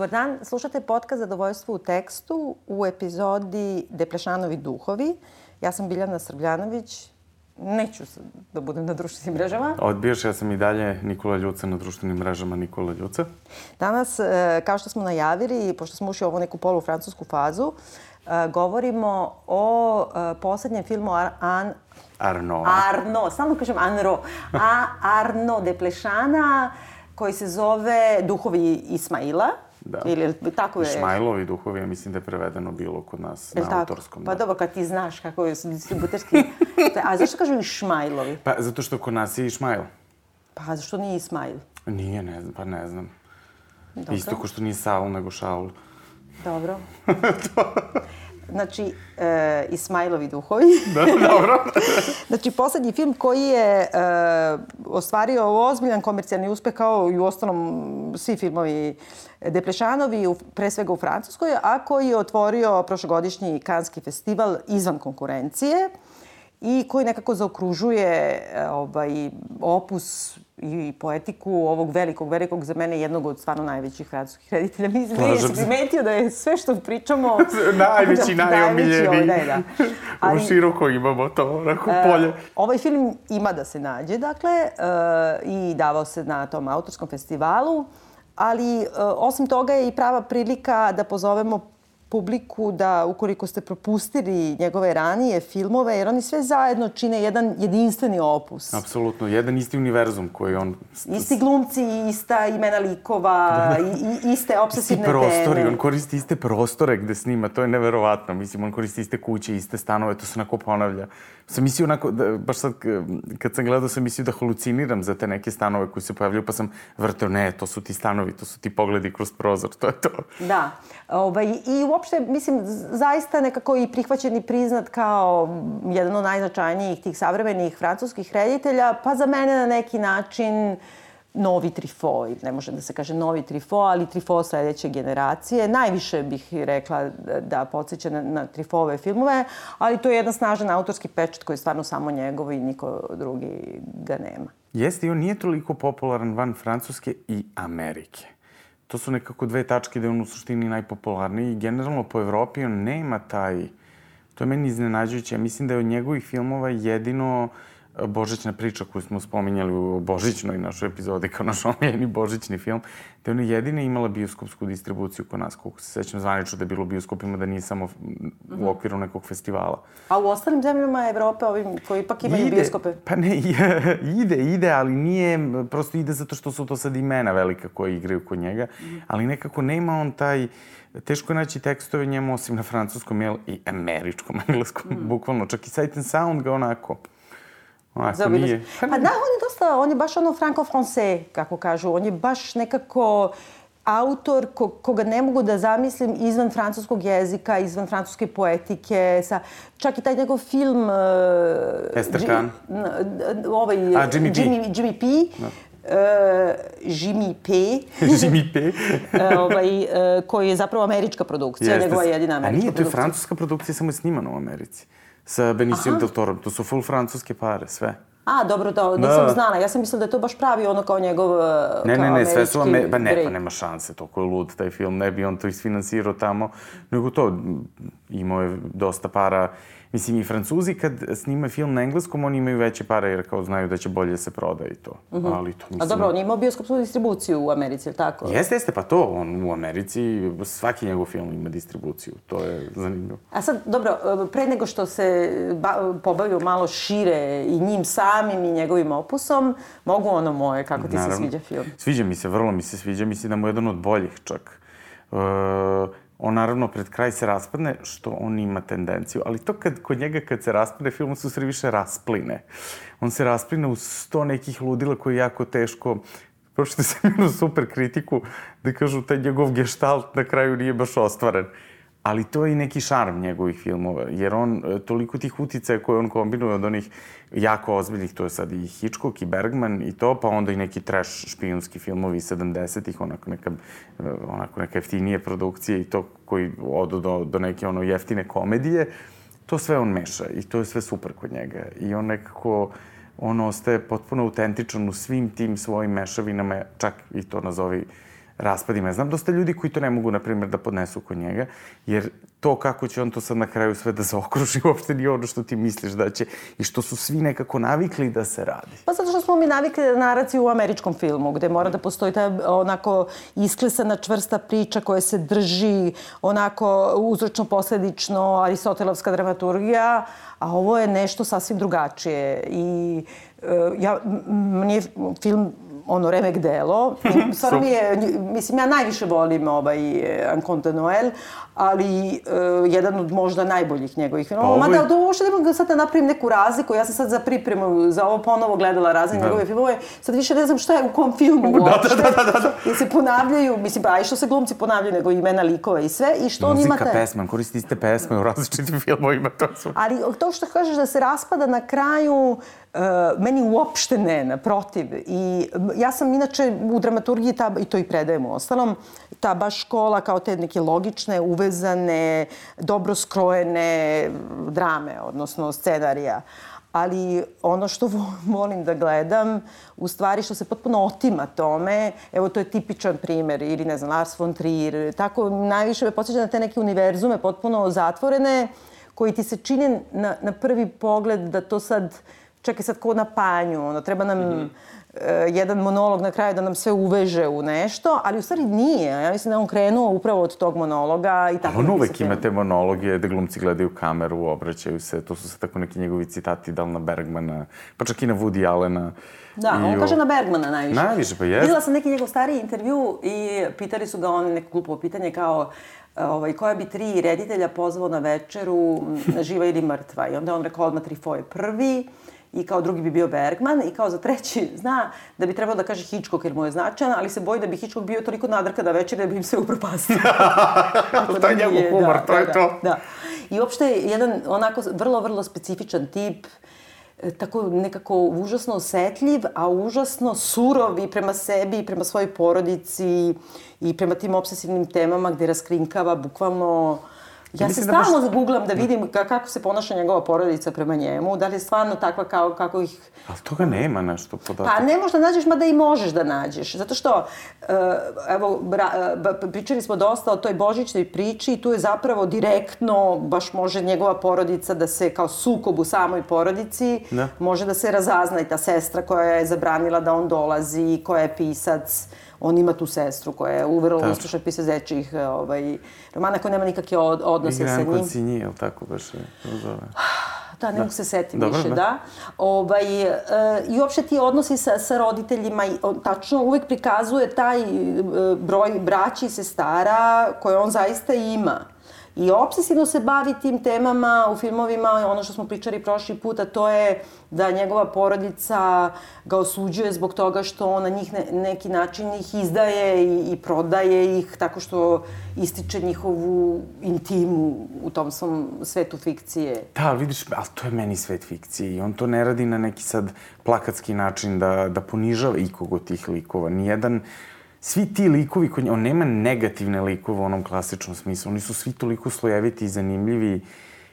Dobar dan, slušate podcast Zadovoljstvo u tekstu u epizodi Deplešanovi duhovi. Ja sam Biljana Srbljanović, neću da budem na društvenim mrežama. Odbijaš, ja sam i dalje Nikola Ljuca na društvenim mrežama Nikola Ljuca. Danas, e, kao što smo najavili, pošto smo ušli u ovu neku polu-francusku fazu, e, govorimo o e, poslednjem filmu An... Arno. Arno, samo kažem Anro. A Arno de Plešana, koji se zove Duhovi Ismaila. Da. Ili tako je? Šmajlovi duhovi, ja mislim da je prevedeno bilo kod nas Jel na tako? autorskom. Pa da. dobro, kad ti znaš kako je distributerski... A zašto kažu i Šmajlovi? Pa zato što kod nas je i Šmajl. Pa zašto nije Ismail? Nije, ne znam, pa ne znam. Dobro. Isto ko što nije Saul, nego Šaul. Dobro. Znači, e, Ismailovi duhovi. Da, dobro. znači, poslednji film koji je e, ostvario ozbiljan komercijalni uspeh kao i u ostalom svi filmovi Deplešanovi, u, pre svega u Francuskoj, a koji je otvorio prošlogodišnji Kanski festival izvan konkurencije i koji nekako zaokružuje e, ovaj, opus i poetiku ovog velikog, velikog za mene jednog od stvarno najvećih francuskih reditelja. Mislim da jesi primetio da je sve što pričamo... Najveći, da, najomiljeniji. Najveći, ovaj, da, da. Ali... U široko imamo to, onako, polje. E, ovaj film ima da se nađe, dakle, e, i davao se na tom autorskom festivalu, ali e, osim toga je i prava prilika da pozovemo publiku da, ukoliko ste propustili njegove ranije filmove, jer oni sve zajedno čine jedan jedinstveni opus. Apsolutno, jedan isti univerzum koji on... Isti glumci, ista imena likova, i, i, iste obsesivne Isti prostori, teme. on koristi iste prostore gde snima, to je neverovatno. Mislim, on koristi iste kuće, iste stanove, to se onako ponavlja. Sam mislio onako, da, baš sad kad sam gledao sam mislio da haluciniram za te neke stanove koji se pojavljaju, pa sam vrteo, ne, to su ti stanovi, to su ti pogledi kroz prozor, to je to. Da. Ovaj, I uopšte, mislim, zaista nekako i prihvaćen i priznat kao jedan od najznačajnijih tih savremenih francuskih reditelja, pa za mene na neki način novi Trifo, ne može da se kaže novi Trifo, ali Trifo sledeće generacije. Najviše bih rekla da podsjeća na, na Trifove filmove, ali to je jedan snažan autorski pečat koji je stvarno samo njegovo i niko drugi ga nema. Jeste, i on nije toliko popularan van Francuske i Amerike. To su nekako dve tačke gde on u suštini najpopularniji generalno po Evropi on nema taj... To je meni iznenađujuće. Ja mislim da je od njegovih filmova jedino Božićna priča koju smo spominjali u Božićnoj našoj epizodi kao naš omiljeni Božićni film, da je ona jedina imala bioskopsku distribuciju kod nas, koliko se sećam zvanično da je bilo u bioskopima, da nije samo u okviru nekog festivala. A u ostalim zemljama Evrope, ovim koji ipak imaju ide, bioskope? Pa ne, ide, ide, ali nije, prosto ide zato što su to sad imena velika koje igraju kod njega, ali nekako nema on taj, teško je naći tekstove njemu osim na francuskom, jel, i američkom, engleskom, mm. bukvalno, čak i Sight and Sound ga onako, onako nije. Pa da, on je dosta, on je baš ono franco-français, kako kažu. On je baš nekako autor ko, koga ne mogu da zamislim izvan francuskog jezika, izvan francuske poetike, sa, čak i taj njegov film... Uh, Esther Kahn. Ovaj, A, Jimmy P. Jimmy, Jimmy P. Da. Uh, Jimmy P. Jimmy P. uh, ovaj, uh, koji je zapravo američka produkcija, Jeste. njegova jedina američka A nije, to je produkcija. francuska produkcija, samo je snimana u Americi. Sa Benicio del Toro. To su full francuske pare, sve. A, dobro, to Da. nisam znala. Ja sam mislila da je to baš pravi ono kao njegov uh, Ne, kao ne, ne, sve su... Ame... Pa ne, pa nema šanse, toliko je lud taj film, ne bi on to isfinansirao tamo, nego to, imao je dosta para. Mislim, i Francuzi kad snime film na engleskom, oni imaju veće pare jer kao znaju da će bolje se proda i to. Ali to mislim... A dobro, on je imao bioskopsku distribuciju u Americi, ili tako? Jeste, jeste, pa to, on u Americi, svaki njegov film ima distribuciju, to je zanimljivo. A sad, dobro, pre nego što se ba, pobavio malo šire i njim samim i njegovim opusom, mogu ono moje, kako ti Naravno. se sviđa film? Sviđa mi se, vrlo mi se sviđa, mislim da mu je jedan od boljih čak. E, on naravno pred kraj se raspadne, što on ima tendenciju, ali to kad, kod njega kad se raspadne, film se u stvari više raspline. On se raspline u sto nekih ludila koji jako teško Prošto sam imao super kritiku da kažu taj njegov geštalt na kraju nije baš ostvaren. Ali to je i neki šarm njegovih filmova, jer on e, toliko tih uticaja koje on kombinuje od onih jako ozbiljnih, to je sad i Hitchcock i Bergman i to, pa onda i neki trash špijunski filmovi iz 70-ih, onako neka, e, onako neka jeftinije produkcije i to koji odu do, do neke ono jeftine komedije, to sve on meša i to je sve super kod njega. I on nekako, on ostaje potpuno autentičan u svim tim svojim mešavinama, čak i to nazovi raspadima. Znam dosta ljudi koji to ne mogu, na primjer, da podnesu kod njega, jer to kako će on to sad na kraju sve da zaokruži uopšte nije ono što ti misliš da će i što su svi nekako navikli da se radi. Pa zato što smo mi navikli da naraciju u američkom filmu, gde mora da postoji ta onako isklesana čvrsta priča koja se drži onako uzročno-posledično aristotelovska dramaturgija, a ovo je nešto sasvim drugačije. I uh, ja, meni film ono remek delo. Stvarno mi je, mislim, ja najviše volim ovaj Ancon de Noël, ali uh, jedan od možda najboljih njegovih filmova. Pa, Mada da uopšte ne mogu sad da napravim neku razliku. Ja sam sad za pripremu za ovo ponovo gledala razne da. njegove filmove. Sad više ne znam šta je u kom filmu uopšte. Da, da, da, da, da. Jer se ponavljaju, mislim, pa i što se glumci ponavljaju, nego imena likova i sve. I što Muzika, on imate... pesma, koristi iste pesme u različitim filmovima. To su... Ali to što kažeš da se raspada na kraju, Uh, meni uopšte ne, naprotiv. I ja sam inače u dramaturgiji, ta, i to i predajem u ostalom, ta baš škola kao te neke logične, uvezane, dobro skrojene drame, odnosno scenarija. Ali ono što volim da gledam, u stvari što se potpuno otima tome, evo to je tipičan primer, ili ne znam, Lars von Trier, tako najviše me podsjeća na te neke univerzume potpuno zatvorene, koji ti se čine na, na prvi pogled da to sad čekaj sad ko na panju, ono, treba nam mm -hmm. uh, jedan monolog na kraju da nam sve uveže u nešto, ali u stvari nije. Ja mislim da on krenuo upravo od tog monologa i tako. On uvek ima te monologije da glumci gledaju kameru, obraćaju se, to su se tako neki njegovi citati, da li na Bergmana, pa čak i na Woody Allena. Da, I on o... kaže na Bergmana najviše. Najviše, pa jest. Videla sam neki njegov stariji intervju i pitali su ga on neko glupo pitanje kao ovaj, koja bi tri reditelja pozvao na večeru, živa ili mrtva. I onda on rekao odmah Trifo je prvi, i kao drugi bi bio Bergman i kao za treći zna da bi trebalo da kaže Hitchcock jer mu je značajan, ali se boji da bi Hitchcock bio toliko nadrka da večer da bi im sve upropastio. to je njegov humor, da, to je da, to. Da. I uopšte je jedan onako vrlo, vrlo specifičan tip e, tako nekako užasno osetljiv, a užasno surov i prema sebi i prema svojoj porodici i prema tim obsesivnim temama gde raskrinkava bukvalno Ja se da stalno baš... googlam da vidim kako se ponaša njegova porodica prema njemu, da li je stvarno takva kao, kako ih... Ali toga nema nešto podatak. Pa ne možeš da nađeš, mada i možeš da nađeš. Zato što, uh, evo, bra, uh, pričali smo dosta o toj božićnoj priči i tu je zapravo direktno, baš može njegova porodica da se kao sukob u samoj porodici, da. može da se razazna i ta sestra koja je zabranila da on dolazi, koja je pisac, on ima tu sestru koja je uvrlo uspešna pisa zečih ovaj, romana koja nema nikakve od, odnose sa njim. Igram kod Sinji, ili tako baš je? Da, ne da. mogu se setim više, da. da. Ovaj, e, I uopšte ti odnosi sa, sa roditeljima, i, on, tačno uvek prikazuje taj e, broj braći i sestara koje on zaista ima. I obsesivno se bavi tim temama u filmovima, ono što smo pričali prošli puta, to je da njegova porodica ga osuđuje zbog toga što on na njih ne, neki način ih izdaje i, i prodaje ih tako što ističe njihovu intimu u tom svom svetu fikcije. Da, ali vidiš, ali to je meni svet fikcije i on to ne radi na neki sad plakatski način da, da ponižava ikog od tih likova. Nijedan svi ti likovi, koji, on nema negativne likove u onom klasičnom smislu, oni su svi toliko slojeviti i zanimljivi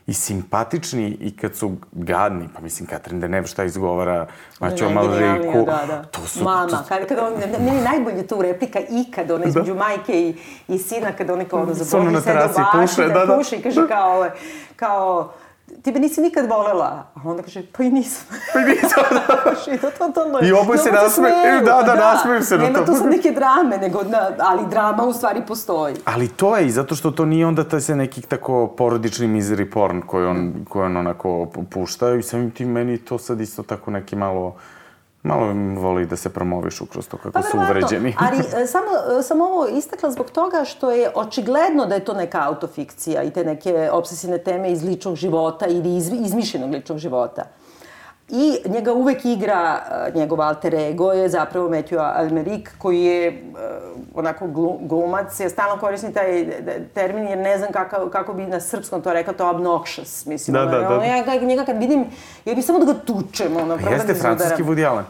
i simpatični i kad su gadni, pa mislim Katrin Denev šta izgovara, Maćo Malriku, da, da. to su... Mama, to... kada, kada on, meni najbolje tu replika ikad, ona između da. majke i, i sina, kada oni kao ono zaboravi sve do vaši, da, da, da, puše i kaže da. kao, kao, ti me nisi nikad volela. A onda kaže, pa i nisam. Pa i nisam, da. I, to, to, to, I oboje se nasmeju. Da, da, da, nasmeju se Nema na to. Nema tu sad neke drame, nego, na, ali drama u stvari postoji. Ali to je i zato što to nije onda taj se neki tako porodični misery porn koji on, koji on onako pušta i samim tim meni to sad isto tako neki malo malo voli da se promovišu kroz to kako pa, su uvređeni. ali e, samo e, sam ovo istakla zbog toga što je očigledno da je to neka autofikcija i te neke obsesivne teme iz ličnog života ili iz, izmišljenog ličnog života. I njega uvek igra, uh, njegov alter ego je zapravo Matthew Almerik, koji je uh, onako glumac, ja stalno koristim taj termin jer ne znam kako, kako bi na srpskom to rekao, to obnoxious, mislim. Da, da, da. Ja njega kad vidim, ja bih samo da ga tučem, ono, pa jeste, da francuski Woody Allen.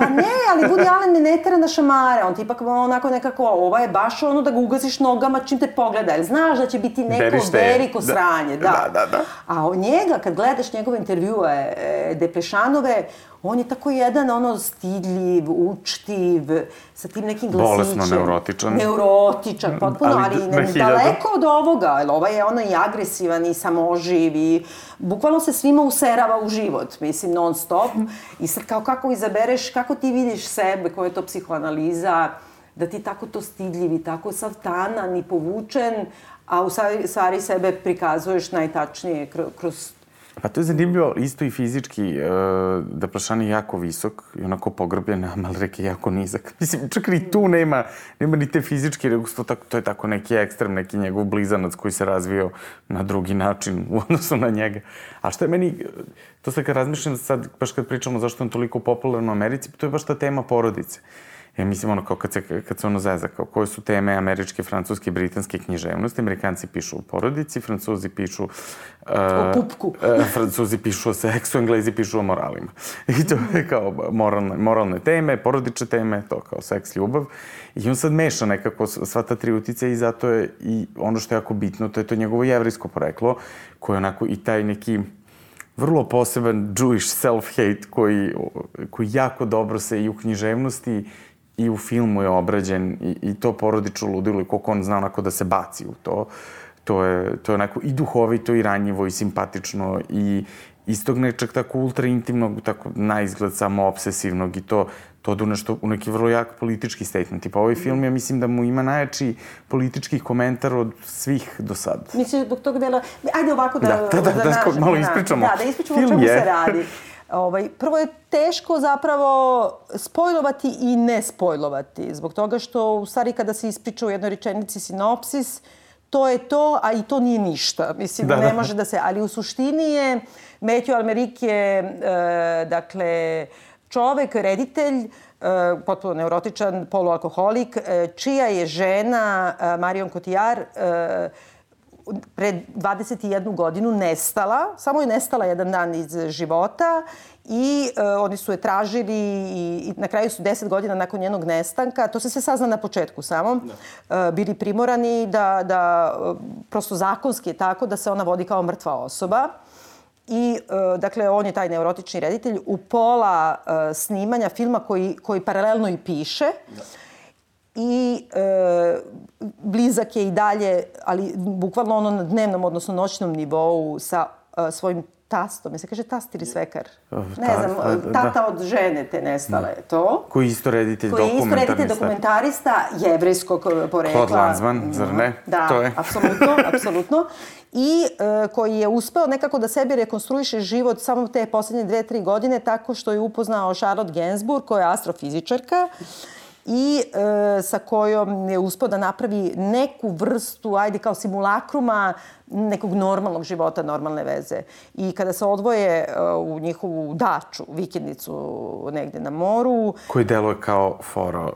Pa ne, ali Woody Allen ne netera na šamare, on ti ipak onako nekako, ovo je baš ono da ga ugasiš nogama čim te pogleda, jer znaš da će biti neko Berište. veriko da. sranje. Da. da, da, da. A njega, kad gledaš njegove intervjue, e, Depešanove, On je tako jedan, ono, stidljiv, učtiv, sa tim nekim glasićem. Bolesno neurotičan. Neurotičan, potpuno, ali, ali ne, daleko od ovoga. Jer ovaj je ono i agresivan i samoživ i bukvalno se svima userava u život, mislim, non stop. I sad kao kako izabereš, kako ti vidiš sebe, koja je to psihoanaliza, da ti tako to stidljiv i tako sav tanan i povučen, a u stvari sebe prikazuješ najtačnije kroz Pa to je zanimljivo, isto i fizički, uh, da Prašan je jako visok i onako pogrbljen, a Malrek je jako nizak. Mislim, čak ni tu nema, nema ni te fizičke, nego to, tako, to je tako neki ekstrem, neki njegov blizanac koji se razvio na drugi način u odnosu na njega. A što je meni, to sad kad razmišljam sad, baš kad pričamo zašto je on toliko popularan u Americi, to je baš ta tema porodice. Uh, Ja mislim, ono, kao kad se, kad se ono zeza, kao koje su teme američke, francuske, britanske književnosti, amerikanci pišu o porodici, francuzi pišu... Uh, o pupku. uh, francuzi pišu o seksu, englezi pišu o moralima. I to je kao moralne, moralne teme, porodične teme, to kao seks, ljubav. I on sad meša nekako sva ta tri utice i zato je i ono što je jako bitno, to je to njegovo jevrijsko poreklo, koje onako i taj neki vrlo poseban Jewish self-hate koji, koji jako dobro se i u književnosti i u filmu je obrađen i, i to porodično ludilo i koliko on zna onako da se baci u to. To je, to je onako i duhovito i ranjivo i simpatično i istog nečeg tako ultra intimnog, tako na izgled samo obsesivnog i to to odu nešto, u neki vrlo jak politički statement. Pa ovaj film, ja mislim da mu ima najjači politički komentar od svih do sad. Misliš, dok tog dela... Ajde ovako da... Da, da, da, da, da, da malo ispričamo. Da, da ispričamo film o čemu je. se radi. Ovaj, prvo je teško zapravo spojlovati i ne spojlovati, zbog toga što u stvari kada se ispriča u jednoj rečenici sinopsis, to je to, a i to nije ništa. Mislim, da, ne da. može da se... Ali u suštini je Matthew Almerik je, e, dakle, čovek, reditelj, e, potpuno neurotičan, polualkoholik, e, čija je žena e, Marion Cotillard e, pred 21 godinu nestala, samo je nestala jedan dan iz života i e, oni su je tražili i, i na kraju su 10 godina nakon njenog nestanka, to se sve sazna na početku samo, da. e, bili primorani da, da e, prosto zakonski je tako da se ona vodi kao mrtva osoba. I, e, dakle, on je taj neurotični reditelj u pola e, snimanja filma koji, koji paralelno i piše. Da i e, blizak je i dalje, ali bukvalno ono na dnevnom, odnosno noćnom nivou sa e, svojim tastom. Se kaže tast ili svekar? Ne Ta, znam, da. tata da. od žene te nestale je to. Koji je isto reditelj Koji je isto reditelj dokumentarista jevrejskog porekla. Claude Lanzman, zar ne? Da, to je. apsolutno, apsolutno. I e, koji je uspeo nekako da sebi rekonstruiše život samo te poslednje dve, tri godine tako što je upoznao Charlotte Gainsbourg, koja je astrofizičarka i e, sa kojom je uspio da napravi neku vrstu, ajde kao simulakruma nekog normalnog života, normalne veze. I kada se odvoje e, u njihovu daču, vikendicu negde na moru... Koji deluje kao foro,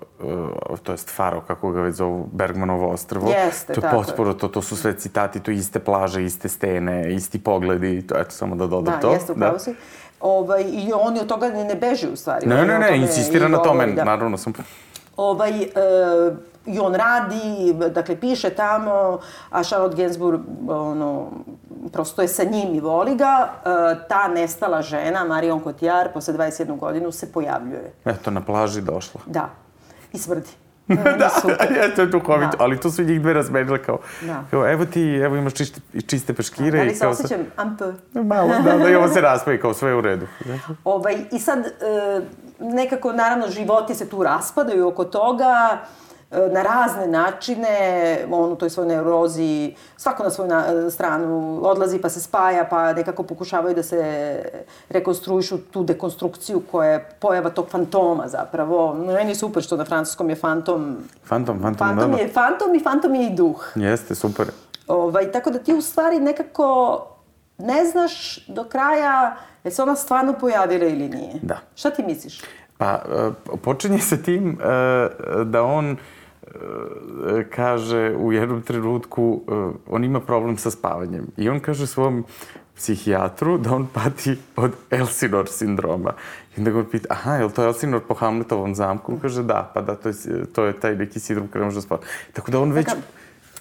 uh, to jest faro, kako ga već zovu, Bergmanovo ostrvo. Jeste, to je potpuno, to, to su sve citati, to iste plaže, iste stene, isti pogledi, to eto samo da dodam da, to. Da, jeste, upravo si. Ovaj, I oni od toga ne, ne beži u stvari. Ne, ne, ne, insistira na tome, da. naravno sam ovaj, e, i on radi, dakle, piše tamo, a Charlotte Gainsbourg, ono, prosto je sa njim i voli ga. E, ta nestala žena, Marion Cotillard, posle 21 godinu se pojavljuje. Eto, na plaži došla. Da. I smrdi. da, je, to je duhovito, da. ali tu su njih dve razmenile kao, da. kao, evo ti, evo imaš čiste, čiste peškire. Da, da li se osjećam peu? Malo, da, da, i ovo se raspaje, kao sve u redu. Ovaj, I sad, e, nekako, naravno, životi se tu raspadaju oko toga, e, na razne načine, on u toj svojoj neurozi, svako na svoju na, stranu odlazi pa se spaja, pa nekako pokušavaju da se rekonstruišu tu dekonstrukciju koja je pojava tog fantoma zapravo. Meni je super što na francuskom je fantom. Fantom, fantom, fantom je fantom i fantom je i duh. Jeste, super. Ovaj, tako da ti u stvari nekako ne znaš do kraja je se ona stvarno pojavila ili nije. Da. Šta ti misliš? Pa, e, počinje sa tim e, da on e, kaže u jednom trenutku, on ima problem sa spavanjem. I on kaže svom psihijatru da on pati od Elsinor sindroma. I onda ga pita, aha, je li to Elsinor po Hamletovom zamku? On kaže, da, pa da, to je, to je taj neki sindrom kada može da spava. Tako da on već... Taka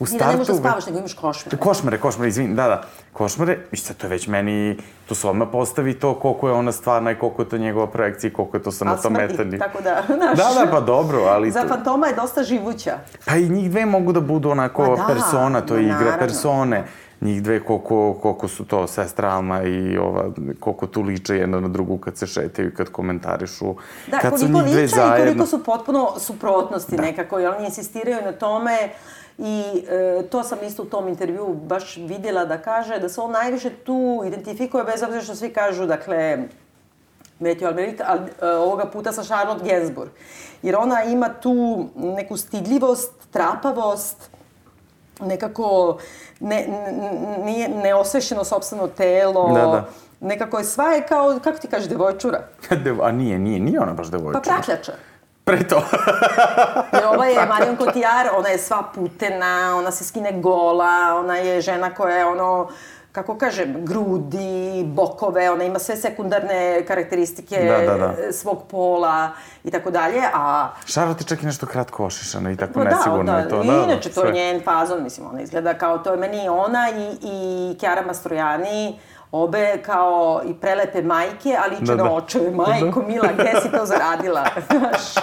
u I da ne možeš da startu... spavaš, nego imaš košmare. Košmare, košmare, izvin, da, da. Košmare, i sad to je već meni, tu se odmah postavi to koliko je ona stvarna i koliko je to njegova projekcija i koliko je to samo to metanje. tako da, znaš. Da, da, pa dobro, ali... Za to- fantoma je dosta živuća. Pa i njih dve mogu da budu onako Ma da, persona, to je igra naravno. persone. Njih dve koliko, koliko su to sestra Alma i ova, koliko tu liče jedna na drugu kad se šetaju i kad komentarišu. Da, kad koliko njih dve liča i koliko zajedno. su potpuno suprotnosti da. nekako, jer oni insistiraju na tome i e, to sam isto u tom intervju baš vidjela da kaže da se on najviše tu identifikuje bez obzira što svi kažu, dakle, Matthew Almerit, ali e, ovoga puta sa Charlotte Gainsbourg. Jer ona ima tu neku stidljivost, trapavost, nekako ne, nije neosvešćeno sobstveno telo, Da, da. nekako je sva je kao, kako ti kažeš, devojčura? Devo- A nije, nije, nije ona baš devojčica. Pa prakljača. Pre to. Jer ova je Marion Cotillard, ona je sva putena, ona se skine gola, ona je žena koja je ono, kako kažem, grudi, bokove, ona ima sve sekundarne karakteristike Da, da, da. svog pola i tako dalje, a Charlotte je čak i nešto kratko ošišana i tako Pa nesigurno da, je to. I Da, inače, to je sve. njen fazon, mislim, ona izgleda kao, to je meni ona i, i Chiara Mastrojani, obe kao i prelepe majke, ali liče Da, na da. očeve. Majko, Mila, gde si to zaradila? Znaš,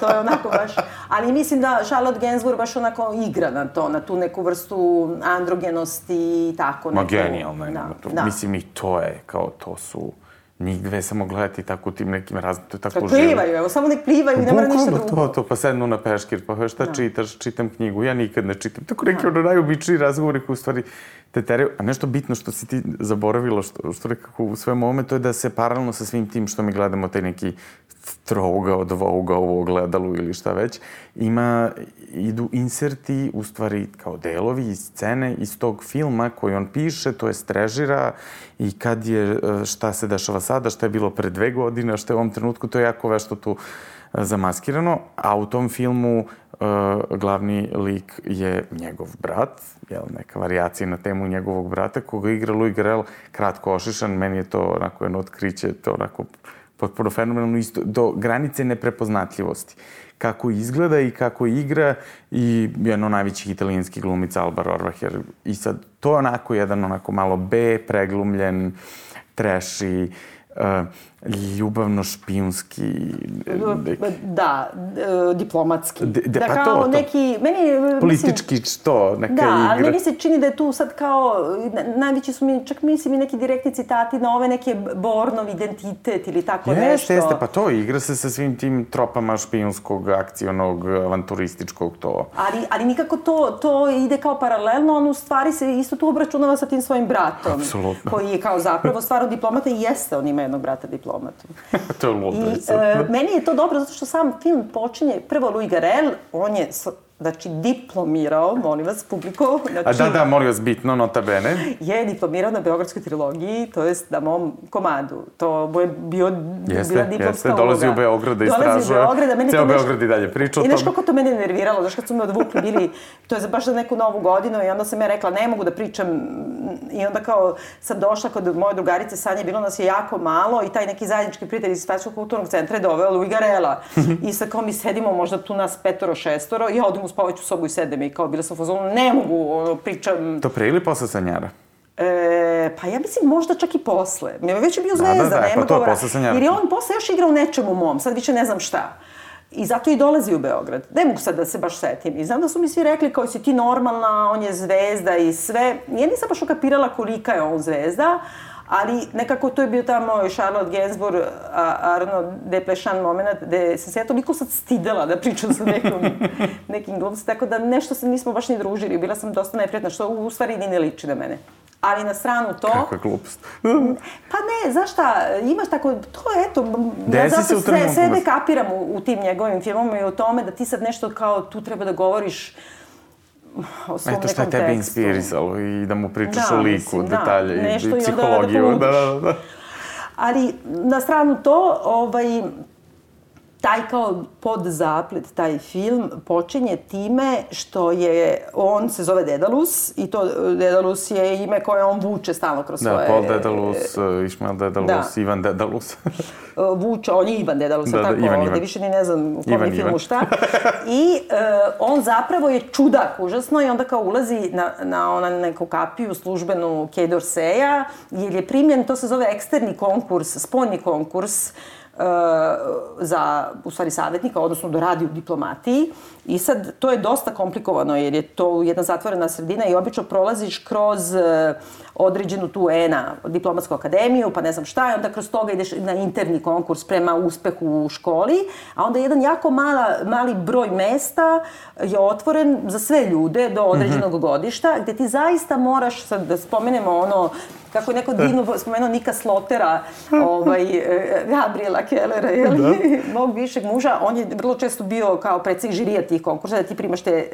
to je onako baš... Ali mislim da Charlotte Gainsbourg baš onako igra na to, na tu neku vrstu androgenosti i tako. Ma neku- genijalno je. Da, to, da. Mislim, i to je, kao, to su... Njih dve samo gledati tako u tim nekim raznim, to je tako živo. plivaju, evo, samo nek plivaju i ne mora ništa drugo. to, to, pa sednu na peškir, pa šta čitaš, čitam knjigu, ja nikad ne čitam. Tako neki ono najobičniji razgovori koji u stvari te teraju. A nešto bitno što si ti zaboravila, što, što nekako u svemu ovome, to je da se paralelno sa svim tim što mi gledamo, taj neki trougao, dvougao u ogledalu ili šta već, ima, idu inserti, u stvari kao delovi iz scene iz tog filma koji on piše, to je strežira i kad je, e, šta se dešava sada, šta je bilo pre dve godine, šta je u ovom trenutku, to je jako vešto tu zamaskirano, a u tom filmu uh, glavni lik je njegov brat, jel, neka variacija na temu njegovog brata, koga igra Louis Garrel, kratko ošišan, meni je to onako jedno otkriće, to onako potpuno fenomenalno, isto, do granice neprepoznatljivosti. Kako izgleda i kako igra i jedno najvećih italijanskih glumica Alba Rohrwacher. I sad, to je onako jedan onako malo B, preglumljen, treši, uh, ljubavno špijunski Da, e, diplomatski. De- de- da pa kao to, to. neki, meni, je, mislim, politički što, neka Da, ali igra. meni se čini da je tu sad kao, na- najveći su mi, čak mislim i neki direktni citati na ove neke Bornov identitet ili tako nešto. Jeste, jeste, pa to, igra se sa svim tim tropama špijunskog, akcionog, avanturističkog, to. Ali, ali nikako to, to ide kao paralelno, on u stvari se isto tu obračunava sa tim svojim bratom. Apsolutno. Koji je kao zapravo stvarno diplomata i jeste, on ima jednog brata diplomatu. to je ludo. I e, meni je to dobro zato što sam film počinje, prvo Louis Garrel, on je, znači, diplomirao, molim vas, publiko, znači, A da, da, molim vas, bitno, nota bene. je diplomirao na Beogradskoj trilogiji, to jest na mom komadu. To mu je bio, Jeste, bila diplomska jeste, dolazi u. Beograd da Dolazi istražuje. u Beograd, a meni Ceo to baš- Beograd i dalje priča o I znaš tome. kako to mene nerviralo, znaš kad su me odvukli, bili, to je za baš za neku novu godinu i onda sam ja rekla ne mogu da pričam i onda kao sam došla kod moje drugarice Sanje, bilo nas je jako malo i taj neki zajednički prijatelj iz Svetskog kulturnog centra je doveo Louis Garela. I sad kao mi sedimo možda tu nas petoro, šestoro, ja odem u spavaću sobu i sedem i kao bila sam u fazonu, ne mogu, ono, pričam, To pre ili posle Sanjara? E, pa ja mislim možda čak i posle. Mi je već je bio Da, da, zvezda, da, nema pa to, govora. posle sam ja- Jer je on posle još igrao u nečemu mom, sad više ne znam šta. I zato i dolazi u Beograd. Ne mogu sad da se baš setim. I znam da su mi svi rekli kao si ti normalna, on je zvezda i sve. Ja nisam baš ukapirala kolika je on zvezda, ali nekako to je bio tamo i Charlotte Gainsbourg, a, Arno Desplechin moment, gde sam se ja toliko sad stidela da pričam sa nekom, nekim glumcem, tako da nešto se nismo baš ni družili. Bila sam dosta neprijatna, što u stvari ni ne liči na mene. Ali na stranu to... Kakva glupost. Pa ne, znaš šta, imaš tako, to eto, ja Desi se zato u sve, sebe baš. kapiram u, u tim njegovim filmama i o tome da ti sad nešto kao tu treba da govoriš o svom Eto šta je tebe tekstu. inspirisalo i da mu pričaš Da, o liku, mislim, da, detalje nešto i i da psihologiju. Da, povučeš. da, da. Ali na stranu to, ovaj, taj kao podzaplet, taj film, počinje time što je, on se zove Dedalus i to Dedalus je ime koje on vuče stalno kroz da, svoje... Da, Paul Dedalus, Išmael Dedalus, da. Ivan Dedalus. vuče, on je Ivan Dedalus, da, da, tako, Ivan, Ivan. više ni ne znam u kom je filmu šta. I uh, on zapravo je čudak, užasno, i onda kao ulazi na, na ona neku kapiju službenu Kay Dorseja, jer je primljen, to se zove eksterni konkurs, spoljni konkurs, za, u stvari, savjetnika, odnosno da radi u diplomatiji. I sad, to je dosta komplikovano, jer je to jedna zatvorena sredina i obično prolaziš kroz uh, određenu tu ENA, diplomatsku akademiju, pa ne znam šta, i onda kroz toga ideš na interni konkurs prema uspehu u školi, a onda jedan jako mala, mali broj mesta je otvoren za sve ljude do određenog mm -hmm. godišta, gde ti zaista moraš, sad da spomenemo ono, kako je neko divno spomenuo Nika Slotera, ovaj, e, Gabriela Kellera, jel? Da. mog višeg muža, on je vrlo često bio kao predsjednik žirija tih konkursa, da ti primaš te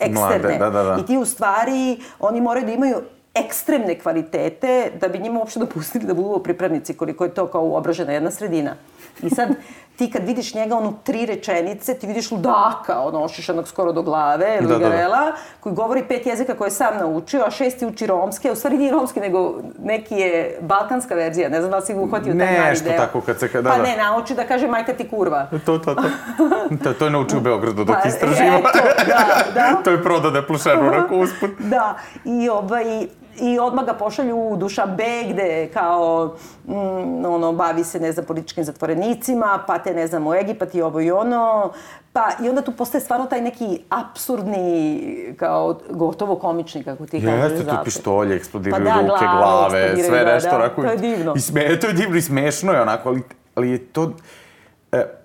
eksterne. Mlade, da, da, da. I ti u stvari, oni moraju da imaju ekstremne kvalitete da bi njima uopšte dopustili da budu pripravnici koliko je to kao uobražena jedna sredina. I sad ti kad vidiš njega ono tri rečenice, ti vidiš ludaka, ono ošišanog skoro do glave, da, Garela, da, da. koji govori pet jezika koje je sam naučio, a šesti uči romske, u stvari nije romski, nego neki je balkanska verzija, ne znam da li si uhvatio taj mali deo. tako kad se... Da, pa da. ne, nauči da kaže majka ti kurva. To, to, to. to, to je naučio u Beogradu dok pa, istraživa. Eto, da, da. to je prodao da je plušenu raku usput. da, i ovaj, i odmah ga pošalju u Dušanbe gde kao mm, ono bavi se ne znam političkim zatvorenicima, pa te ne znam u Egipat i ovo i ono. Pa i onda tu postaje stvarno taj neki absurdni kao gotovo komični kako ti kažeš. Jeste tu pištolje, eksplodiraju pa da, ruke, glave, sve da, nešto da, onako. To je divno. I sme, to je divno i smešno je onako, ali, ali je to... E,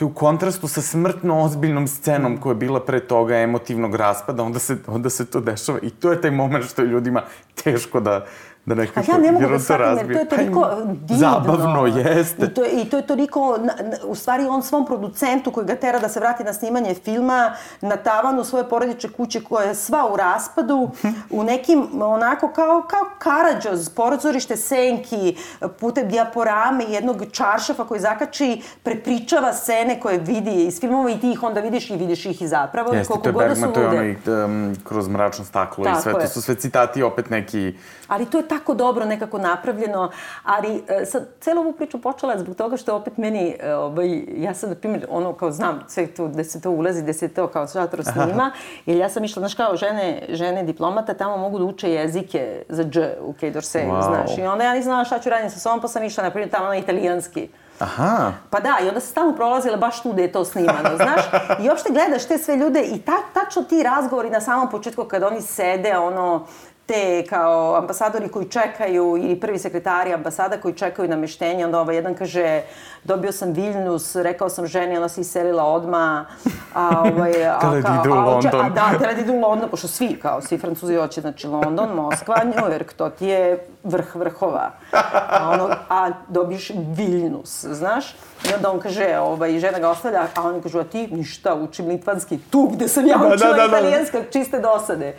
to je u kontrastu sa smrtno ozbiljnom scenom koja je bila pre toga emotivnog raspada, onda se, onda se to dešava. I to je taj moment što je ljudima teško da, da nekako... A ja ne mogu da shvatim, jer to je toliko pa, divno. Zabavno, jeste. I to, I to je toliko, u stvari on svom producentu koji ga tera da se vrati na snimanje filma, na tavanu svoje porodiče kuće koja je sva u raspadu, u nekim onako kao, kao Karadžoz, porazorište senki, putem dijaporame jednog čaršafa koji zakači, prepričava scene koje vidi iz filmova i ti ih onda vidiš i vidiš ih i zapravo. Jeste, to je Bergman, to je onaj um, kroz mračno staklo Tako i sve, je. to su sve citati opet neki... Ali to je tako dobro nekako napravljeno, ali e, sad, celu ovu priču počela zbog toga što opet meni, e, ovaj, ja sad, na primjer, ono, kao znam sve to, gde se to ulazi, gde se to kao šatro snima, jer ja sam išla, znaš, kao žene, žene diplomata, tamo mogu da uče jezike za dž u Kej Dorseju, wow. znaš, i onda ja nisam znala šta ću raditi sa sobom, pa sam išla, na primjer, tamo na italijanski. Aha. Pa da, i onda se stalno prolazila baš tu gde je to snimano, znaš? I uopšte gledaš te sve ljude i ta, tačno ti razgovori na samom početku kad oni sede, ono, te kao ambasadori koji čekaju ili prvi sekretari ambasada koji čekaju nameštenje, onda ovaj jedan kaže dobio sam Viljnus, rekao sam ženi, ona se iselila odma. A, ovaj, a, kao, da ide u London. A, da, tela da ide u London, pošto svi, kao svi francuzi hoće, znači London, Moskva, New York, to ti je vrh vrhova. A, ono, a dobiš Viljnus, znaš? I onda on kaže, ovaj, žena ga ostavlja, a oni kažu, a ti ništa, učim litvanski, tu gde sam ja da, učila da, da, da, italijanska, čiste dosade.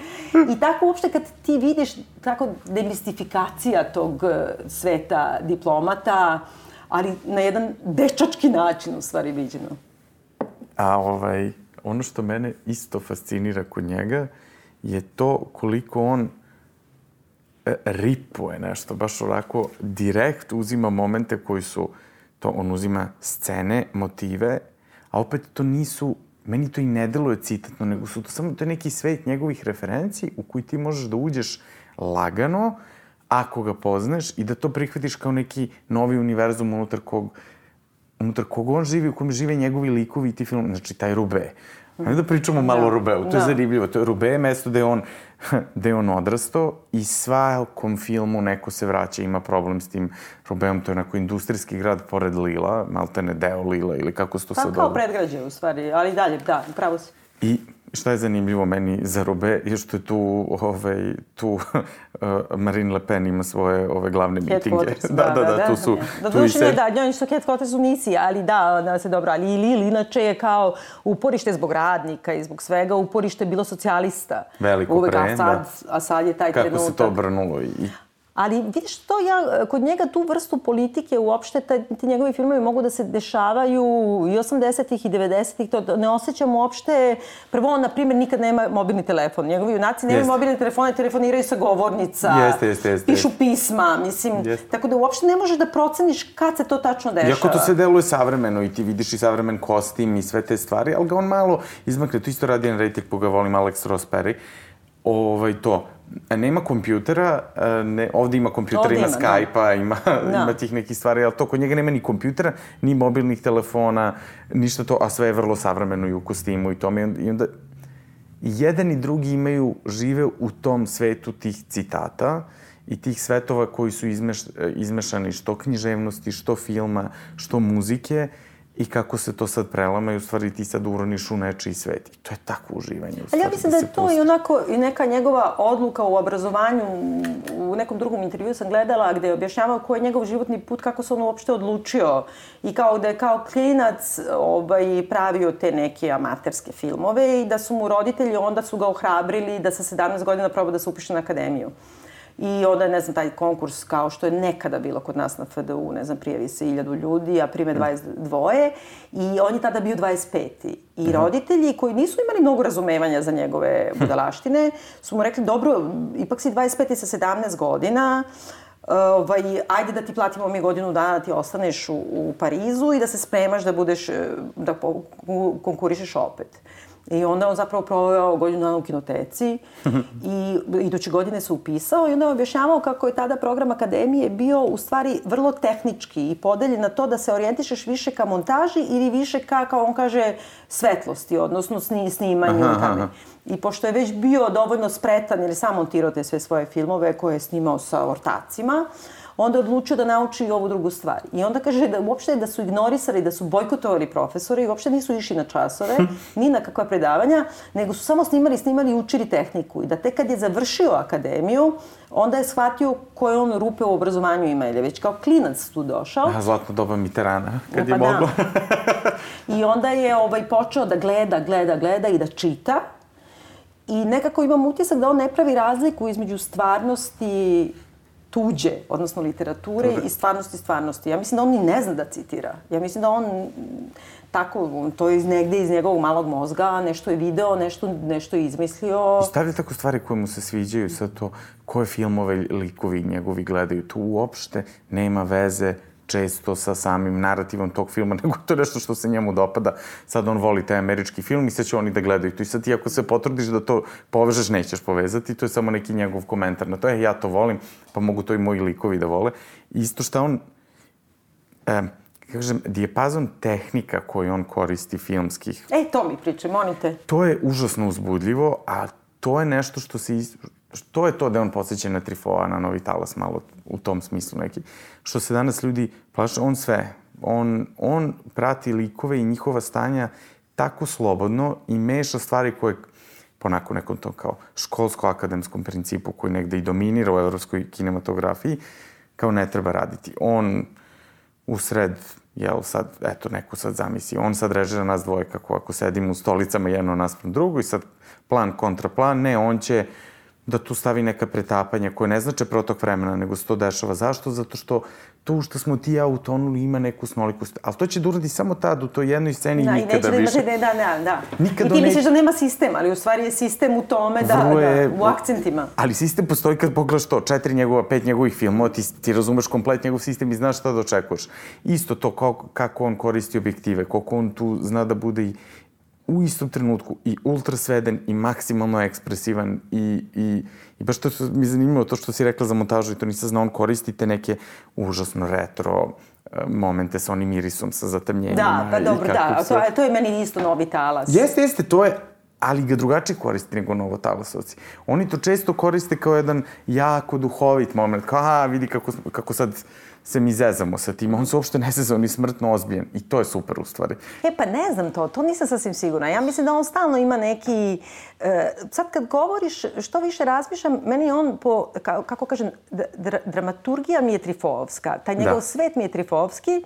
I tako uopšte kad ti vidiš tako demistifikacija tog eh, sveta diplomata, ali na jedan dečački način u stvari viđeno. A ovaj, ono što mene isto fascinira kod njega je to koliko on e, ripuje nešto, baš onako direkt uzima momente koji su, to on uzima scene, motive, a opet to nisu, meni to i ne deluje citatno, nego su to samo, to je neki svet njegovih referenciji u koji ti možeš da uđeš lagano, ako ga poznaš i da to prihvatiš kao neki novi univerzum unutar kog unutar kog on živi, u kojem žive njegovi likovi i ti film, znači taj Rube. Ajde da pričamo malo da. o Rubeu, to da. je zanimljivo. To je Rube je mesto gde on, gde on odrastao i svakom filmu neko se vraća, ima problem s tim Rubeom, to je onako industrijski grad pored Lila, maltene deo Lila ili kako se to pa, sad... Pa kao predgrađe u stvari, ali dalje, da, pravo si. I šta je zanimljivo meni za Robe je što je tu, ovaj, tu uh, Marine Le Pen ima svoje ove glavne mitinge. Da, da, da, da, da, tu su... Da, tu duše, se... da, njoj su headquarters u Nisi, ali da, da se dobro, ali Lili inače je kao uporište zbog radnika i zbog svega, uporište bilo socijalista. Veliko Uvek, pre, a sad, da. A sad je taj Kako trenutak. Kako se to obrnulo i... Ali vidiš to ja, kod njega tu vrstu politike uopšte, taj, ti njegovi filmovi mogu da se dešavaju i 80-ih i 90-ih, to ne osjećam uopšte. Prvo, on, na primjer, nikad nema mobilni telefon. Njegovi junaci nemaju Jeste. mobilne telefone, telefoniraju sa govornica. Jeste, jeste, jeste, Pišu pisma, mislim. Jeste. Tako da uopšte ne možeš da proceniš kad se to tačno dešava. Iako to sve deluje savremeno i ti vidiš i savremen kostim i sve te stvari, ali ga on malo izmakne. To isto radi Enrique, koga volim, Alex Ross Perry. Ovaj, to. Nema kompjutera, e, ne, ovde ima kompjutera, Ovde ima, ima, da. Skype-a, ima, Da. ima tih nekih stvari, ali to kod njega nema ni kompjutera, ni mobilnih telefona, ništa to, a sve je vrlo savremeno i u kostimu i tome. I onda, i onda jedan i drugi imaju, žive u tom svetu tih citata i tih svetova koji su izmeš, izmešani što književnosti, što filma, što muzike i kako se to sad prelama i u stvari ti sad uroniš u nečiji svet. I to je tako uživanje. Ali ja mislim da je se to pustiš. i onako i neka njegova odluka u obrazovanju. U nekom drugom intervju sam gledala gde je objašnjavao koji je njegov životni put, kako se on uopšte odlučio i kao da je kao klinac ovaj, pravio te neke amaterske filmove i da su mu roditelji onda su ga ohrabrili da sa 17 godina proba da se upiše na akademiju. I onda, ne znam, taj konkurs kao što je nekada bilo kod nas na FDU, ne znam, prijavi se 1000 ljudi, a prime 22. I on je tada bio 25. I roditelji koji nisu imali mnogo razumevanja za njegove budalaštine, su mu rekli, dobro, ipak si 25 sa 17 godina, ovaj, ajde da ti platimo mi godinu dana da ti ostaneš u, u Parizu i da se spremaš da budeš, eh, da konkurišeš opet. I onda on zapravo proveo godinu dana u kinoteci i iduće godine se upisao i onda je objašnjavao kako je tada program akademije bio u stvari vrlo tehnički i podeljen na to da se orijentišeš više ka montaži ili više ka, kao on kaže, svetlosti, odnosno sni, snimanju. Aha, aha. I pošto je već bio dovoljno spretan jer je sam montirao te sve svoje filmove koje je snimao sa ortacima, onda odlučio da nauči i ovu drugu stvar. I onda kaže da uopšte da su ignorisali, da su bojkotovali profesori i uopšte nisu išli na časove, ni na kakva predavanja, nego su samo snimali, snimali i učili tehniku. I da tek kad je završio akademiju, onda je shvatio koje on rupe u obrazovanju ima, jer je već kao klinac tu došao. A, zlatno doba Mitterana, kad Pa je da. moglo. I onda je ovaj, počeo da gleda, gleda, gleda i da čita. I nekako imam utisak da on ne pravi razliku između stvarnosti tuđe, odnosno literature i stvarnosti stvarnosti. Ja mislim da on ni ne zna da citira. Ja mislim da on tako, to je iz negde iz njegovog malog mozga, nešto je video, nešto, nešto je izmislio. I stavlja tako stvari koje mu se sviđaju, sad to koje filmove likovi njegovi gledaju. Tu uopšte nema veze često sa samim narativom tog filma, nego to je nešto što se njemu dopada. Sad on voli taj američki film i sad će oni da gledaju to. I sad ti ako se potrudiš da to povežeš, nećeš povezati. To je samo neki njegov komentar na to. E, ja to volim, pa mogu to i moji likovi da vole. Isto šta on, e, kažem, dijapazon tehnika koju on koristi filmskih, E, to mi pričaj, molim te. to je užasno uzbudljivo, a to je nešto što se... Is... To je to da on podsjeća na Trifoa, na Novi talas, malo u tom smislu neki. Što se danas ljudi plaše, on sve. On, on prati likove i njihova stanja tako slobodno i meša stvari koje po onako nekom tom kao školsko-akademskom principu koji negde i dominira u evropskoj kinematografiji, kao ne treba raditi. On u sred, jel sad, eto, neko sad zamisli, on sad režira nas dvoje kako ako sedimo u stolicama jedno naspram drugo i sad plan kontra plan, ne, on će da tu stavi neka pretapanja koje ne znače protok vremena, nego se to dešava. Zašto? Zato što tu što smo ti i ja utonuli ima neku snolikost. Ali to će da uradi samo tad u toj jednoj sceni Da, i i nikada neće da više. imate, da, da, da. Nikad I ti misliš neće- da nema sistem, ali u stvari je sistem u tome da, Vrlo je- da u akcentima. Ali sistem postoji kad pogledaš to, četiri njegova, pet njegovih filmova, ti, ti razumeš komplet njegov sistem i znaš šta da očekuješ. Isto to kako, kako on koristi objektive, koliko on tu zna da bude i u istom trenutku i ultra sveden i maksimalno ekspresivan i, i, i baš to što mi zanimljivo, to što si rekla za montažu i to nisam znao, on koristi te neke užasno retro e, momente sa onim irisom, sa zatemljenjima. Da, pa dobro, da. se- To je, to je meni isto novi talas. Jeste, jeste, to je, ali ga drugačije koristi nego novotalasovci. Oni to često koriste kao jedan jako duhovit moment, kao, a, vidi kako, kako sad se mi zezamo sa tim. On se uopšte ne zeza, on je smrtno ozbiljen. I to je super u stvari. E pa ne znam to, to nisam sasvim sigurna. Ja mislim da on stalno ima neki... E, sad kad govoriš, što više razmišljam, meni on po, ka, kako kažem, dra, dramaturgija mi je trifovska. Taj njegov Da. svet mi je trifovski,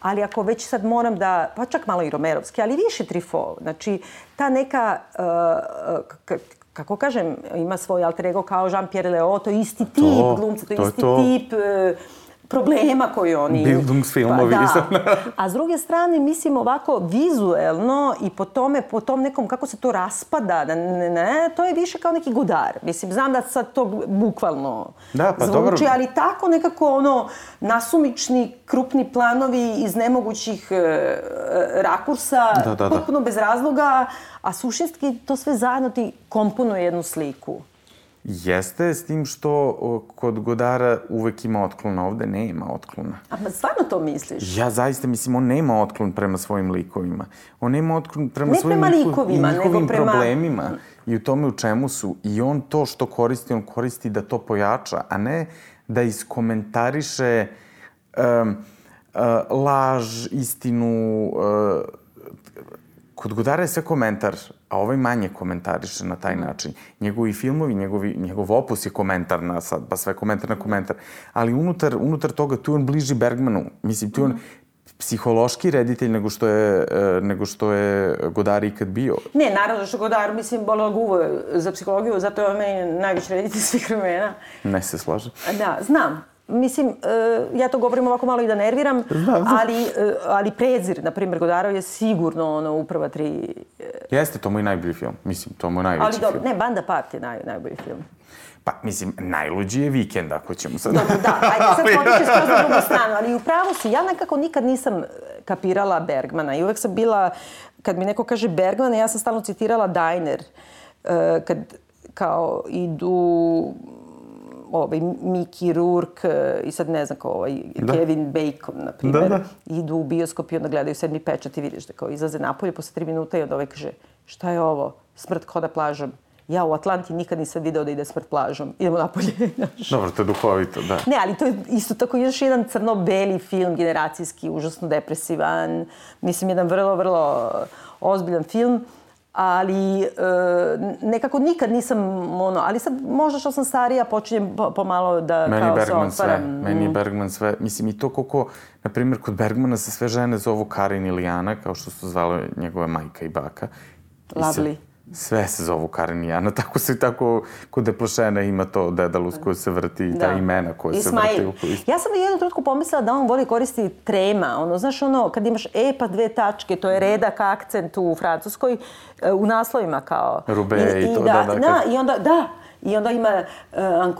ali ako već sad moram da, pa čak malo i romerovski, ali više trifov. Znači, ta neka, uh, kako kažem, ima svoj alter ego kao Jean-Pierre Leo, to je isti tip To, glumca, to je isti to. tip e, problema koji oni... Bildungsfilmovi, Pa, nisam- da. A s druge strane, mislim, ovako vizuelno i po tome, po tom nekom, kako se to raspada, ne, ne, ne, to je više kao neki godar. Mislim, znam da sad to bukvalno Da, pa zvuči, dobro. ali tako nekako ono, nasumični, krupni planovi iz nemogućih e, e, rakursa, Da, da, da. potpuno bez razloga, a suštinski to sve zajedno ti komponuje jednu sliku. Jeste, s tim što o, kod Godara uvek ima otklona, ovde nema otklona. A ma stvarno to misliš? Ja zaista mislim, on nema otklon prema svojim likovima. On nema otklon prema Ne svojim prema likovima, i nego njihovim prema- problemima i u tome u čemu su. I on to što koristi, on koristi da to pojača, a ne da iskomentariše um, uh, laž, istinu, uh, kod Godara je sve komentar, a ovaj manje komentariše na taj način. Njegovi filmovi, njegovi, njegov opus je komentar na sad, pa sve komentar na komentar. Ali unutar, unutar toga tu on bliži Bergmanu. Mislim, tu on psihološki reditelj nego što je, e, nego što je Godar ikad bio. Ne, naravno što Godar, mislim, bolelo ga uvo za psihologiju, zato je on meni najveći reditelj svih vremena. Ne se slažem. Da, znam. Mislim, e, ja to govorim ovako malo i da nerviram, ali, e, ali Prezir, na primjer, Godarov je sigurno ono, uprava tri... Jeste, to mu je najbolji film. Mislim, to mu je najveći Ali dobro, film. ne, Banda Part je naj, najbolji film. Pa, mislim, najluđi je vikend, ako ćemo sad... Dobro, da, ajde, sad potiče skroz na drugu stranu, ali u pravu si, ja nekako nikad nisam kapirala Bergmana i uvek sam bila, kad mi neko kaže Bergmana, ja sam stalno citirala Diner, e, kad kao idu ovaj, Mickey Rourke e, i sad ne znam ko ovaj, Da. Kevin Bacon, na primjer, Da, da. idu u bioskop i onda gledaju sedmi pečat i vidiš da kao izlaze napolje posle tri minuta i onda ovaj kaže šta je ovo? Smrt hoda plažom. Ja u Atlanti nikad nisam video da ide smrt plažom. Idemo napolje. Dobro, to je duhovito, da. Ne, ali to je isto tako još jedan crno-beli film, generacijski, užasno depresivan. Mislim, jedan vrlo, vrlo ozbiljan film. Ali e, nekako nikad nisam, ono, ali sad možda što sam starija počinjem po- pomalo da Meni kao se Bergman sve. otvaram. Meni je Bergman sve. Mislim, i to koliko, na primjer, kod Bergmana se sve žene zovu Karin ili Jana, kao što su zvale njegove majka i baka. I se- Lovely. Sve se zovu Karin i Jana, tako se tako kod Deplošena ima to dedalus koje se vrti i ta imena koje se vrti. Ismail. u koji- Ja sam u jednom trenutku pomislila da on voli koristiti trema. Ono, znaš, ono, kad imaš e pa dve tačke, to je redak, akcent u Francuskoj, e, u naslovima kao. Rube i to, da, da, Da, kad- i onda, da, I onda ima uh, un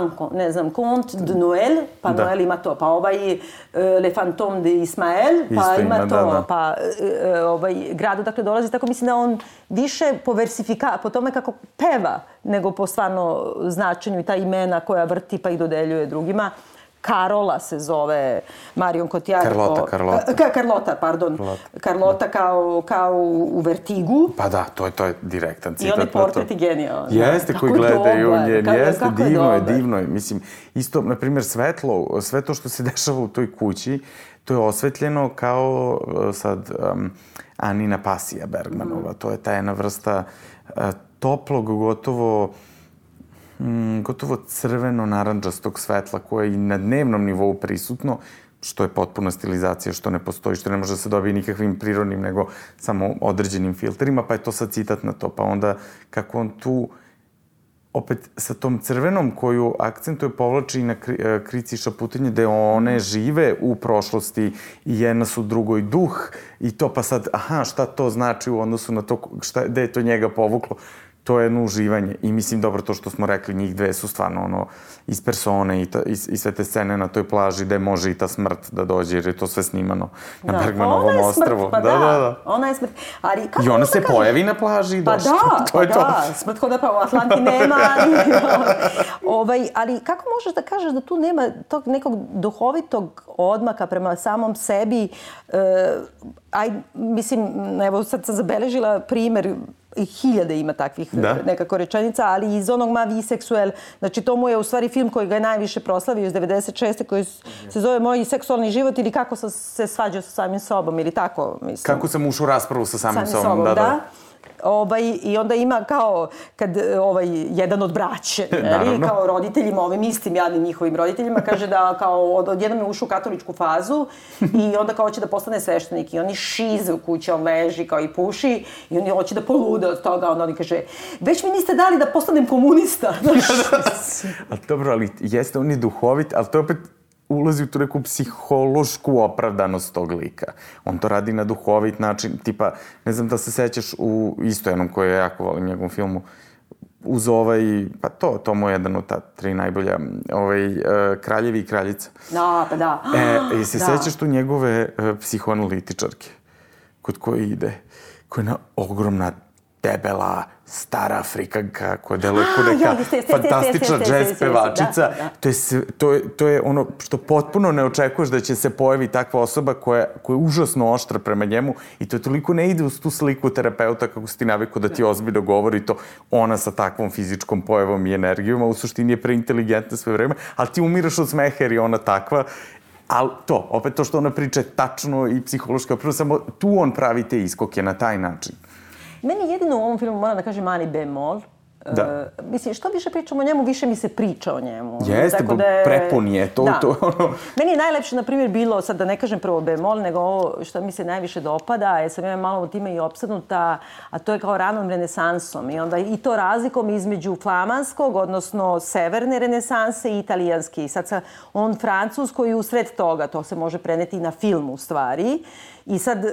un, con- ne znam, Conte de Noël, pa Da. Noël ima to, pa ovaj uh, Le Fantôme de Ismael, pa Isto ima ima, to, da, da. pa uh, ovaj grad odakle dolazi, tako mislim da on više po versifika, po tome kako peva, nego po stvarno značenju i ta imena koja vrti pa i dodeljuje drugima. Karola se zove Marion Cotillard. Carlota, o- Carlota. Ka, Carlota, pardon. Carlota. Carlota kao, kao u Vertigu. Pa da, to je, to je direktan I citat. onaj na to. portret je genijalan. Jeste, koji je gledaju dobar, njen, kako- jeste, kako je divno je, dobar. divno je. Mislim, isto, na primjer, svetlo, sve to što se dešava u toj kući, to je osvetljeno kao uh, sad um, Anina Pasija Bergmanova. To je ta jedna vrsta uh, toplog, gotovo mm, gotovo crveno-naranđastog svetla koje je i na dnevnom nivou prisutno, što je potpuna stilizacija, što ne postoji, što ne može da se dobije nikakvim prirodnim, nego samo određenim filterima, pa je to sad citat na to. Pa onda kako on tu opet sa tom crvenom koju akcentuje povlači i na kri, e, krici šaputinje gde one žive u prošlosti i jedna su drugoj duh i to pa sad, aha, šta to znači u odnosu na to, šta, gde je to njega povuklo to je jedno uživanje. I mislim, dobro, to što smo rekli, njih dve su stvarno ono, iz persone i, ta, i, i sve te scene na toj plaži gde može i ta smrt da dođe, jer je to sve snimano na Bergmanovom ona je ostrvu. Pa da, da, da, da. Ona je smrt. Ali kako I ona se kažeš- pojavi na plaži i Pa došla. da, to je pa to. da, smrt hoda pa u Atlanti nema. ovaj, ali kako možeš da kažeš da tu nema tog nekog duhovitog odmaka prema samom sebi? E, aj, mislim, evo sad sam zabeležila primer hiljade ima takvih Da. nekako rečenica, ali iz onog Ma vi seksuel, znači to mu je u stvari film koji ga je najviše proslavio iz 96. koji se zove Moj seksualni život ili kako sam se svađao sa samim sobom ili tako, mislim. Kako sam ušao u raspravu sa samim, Samim sobom, sobom, da, da. da. Ovaj, I onda ima kao, kad ovaj, jedan od braće, jeli, kao roditeljima, ovim istim jadnim njihovim roditeljima, kaže da kao od, odjednom je ušao u katoličku fazu i onda kao hoće da postane sveštenik i oni šize u kući, on leži kao i puši i oni hoće da polude od toga, onda oni kaže, već mi niste dali da postanem komunista. Znaš, a dobro, ali jeste on je duhovit, ali to opet ulazi u tu neku psihološku opravdanost tog lika. On to radi na duhovit način, tipa, ne znam da se sećaš u isto jednom koje ja jako volim njegovom filmu, uz ovaj, pa to, to mu je jedan od ta tri najbolja, ovaj, uh, Kraljevi i Kraljica. Da, pa da. E, i se da. sećaš tu njegove uh, psihoanalitičarke, kod koje ide, koja je na ogromna, debela, stara Afrikanka koja deluje kao neka fantastična jeste, džez pevačica. Da, da. To, je, to, je, to je ono što potpuno ne očekuješ da će se pojavi takva osoba koja, koja je užasno oštra prema njemu i to toliko ne ide uz tu sliku terapeuta kako si ti navikao da ti ozbiljno govori to ona sa takvom fizičkom pojavom i energijom, a u suštini je preinteligentna sve vreme, ali ti umiraš od smeha jer je ona takva Ali to, opet to što ona priča je tačno i psihološko, prvo samo tu on pravi te iskoke na taj način. Meni jedino u ovom filmu, moram da kažem, mani bemol, Da. Uh, mislim, što više pričamo o njemu, više mi se priča o njemu. Jeste, Tako da je... prepun je to. Da. to ono... Meni je najlepše, na primjer, bilo, sad da ne kažem prvo bemol, nego ovo što mi se najviše dopada, jer sam ja malo time i opsadnuta, a to je kao ranom renesansom. I onda i to razlikom između flamanskog, odnosno severne renesanse i italijanske. I sad sa on francusko i usred toga, to se može preneti i na film u stvari. I sad, e,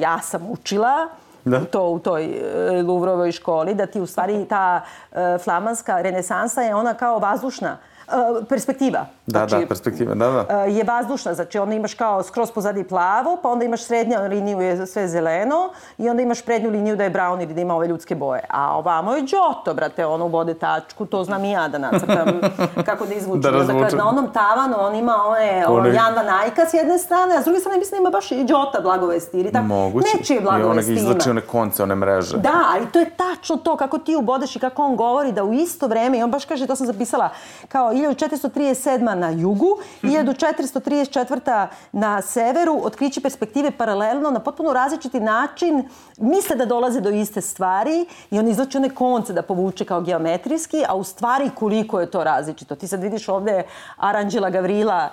ja sam učila, da. to u toj e, Luvrovoj školi, da ti u stvari ta e, flamanska renesansa je ona kao vazdušna Uh, perspektiva. Da, znači, da, perspektiva, da, da. Uh, je vazdušna, znači onda imaš kao skroz pozadi plavo, pa onda imaš srednja liniju je sve zeleno i onda imaš prednju liniju da je brown ili da ima ove ljudske boje. A ovamo je džoto, brate, ono ubode tačku, to znam i ja da nacrtam kako da izvučem. da razvučem. Dakle, na onom tavanu on ima one, one... Jan Van Eyka s jedne strane, a s druge strane mislim da ima baš i džota blagovesti ili tako. Moguće. Nečije blagovesti ima. I izlači one konce, one mreže. Da, ali to je tačno to kako ti ubodeš i kako on govori da u isto vreme, i on baš kaže, to sam zapisala, kao 1437. na jugu, 1434. na severu, otkriće perspektive paralelno na potpuno različiti način, misle da dolaze do iste stvari i on izlači one konce da povuče kao geometrijski, a u stvari koliko je to različito. Ti sad vidiš ovde Aranđela Gavrila,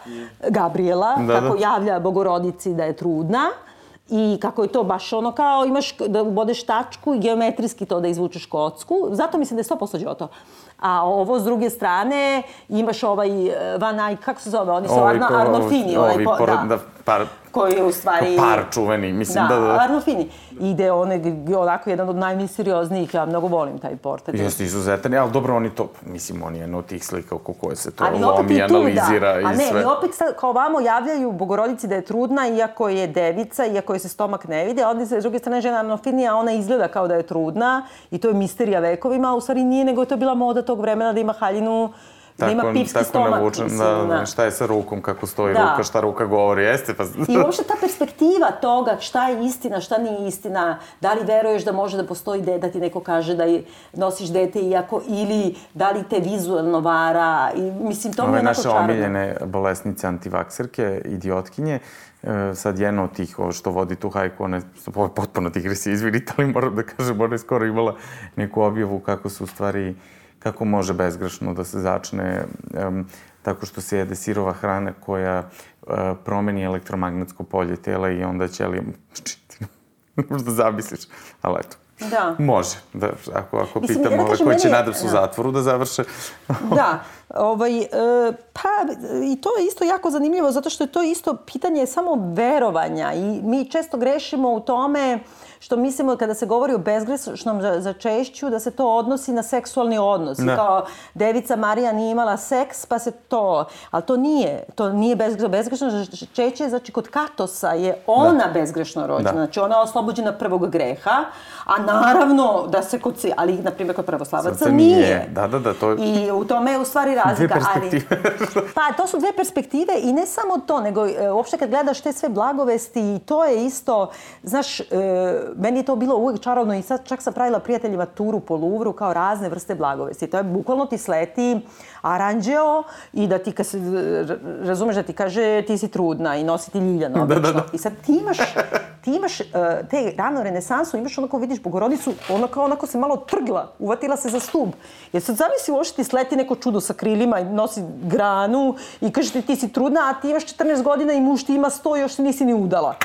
Gabriela, da, kako da. javlja Bogorodici da je trudna, i kako je to baš ono kao imaš da ubodeš tačku i geometrijski to da izvučeš kocku. Zato mislim da je 100% Đoto. A ovo s druge strane imaš ovaj eh, Van Eyck, kako se zove, oni su Arno, Arnolfini. Ovi, ovaj, pored, da, da par, koji je u stvari... Par čuveni, mislim da... Da, da. Arnolfini. Ide on onako jedan od najmisterioznijih, ja mnogo volim taj portret. Jeste izuzetan, ali dobro, oni to, mislim, on je jedno od tih slika oko koje se to ali lomi, i analizira da. i sve. A ne, i opet sad, kao vamo javljaju Bogorodici da je trudna, iako je devica, iako je se stomak ne vide, a onda se s druge strane žena Arnolfini, a ona izgleda kao da je trudna i to je misterija vekovima, a u stvari nije, nego je to bila moda tog vremena da ima haljinu da ima pipski tako stomak. Navučen, mislim, da, da, šta je sa rukom, kako stoji da. ruka, šta ruka govori, jeste pa... I uopšte ta perspektiva toga šta je istina, šta nije istina, da li veruješ da može da postoji dete, da ti neko kaže da nosiš dete iako, ili da li te vizualno vara, i mislim, to mi je onako čarno. Ove naše omiljene bolesnice, antivakserke, idiotkinje, E, sad jedna od tih što vodi tu hajku, ona je potpuno se izvinite, ali moram da kažem, ona je skoro imala neku objavu kako se u stvari, kako može bezgrešno da se začne um, tako što se jede sirova hrana koja uh, promeni elektromagnetsko polje tela i onda će li... možda zamisliš, ali eto. Da. Može, da, ako, ako Mislim, pitamo ove koji će nadam se u da. zatvoru da završe. da, ovaj, e, pa i to je isto jako zanimljivo zato što je to isto pitanje samo verovanja i mi često grešimo u tome što mislimo kada se govori o bezgrešnom začešću da se to odnosi na seksualni odnos. Da. Kao devica Marija nije imala seks pa se to, ali to nije, to nije bezgrešno. Bezgrešno začeće, znači kod Katosa je ona da. bezgrešno rođena, da. znači ona je oslobođena prvog greha, a naravno da se kod ali na primjer kod pravoslavaca nije. nije. Da, da, da, to je... I u tome je u stvari razlika. Dve perspektive. Ali, pa to su dve perspektive i ne samo to, nego e, uopšte kad gledaš te sve blagovesti i to je isto, znaš, e, meni je to bilo uvek čarovno i sad čak sam pravila prijateljima turu po Luvru kao razne vrste blagovesti. To je bukvalno ti sleti aranđeo i da ti, se, razumeš da ti kaže ti si trudna i nosi ti ljiljano. Da, da, da. I sad ti imaš ti imaš uh, te rano renesansu, imaš onako vidiš Bogorodicu, ona kao onako se malo trgla, uvatila se za stub. Jer sad zamisli uopšte ti sleti neko čudo sa krilima i nosi granu i kaže ti ti si trudna, a ti imaš 14 godina i muž ti ima 100 i još se nisi ni udala.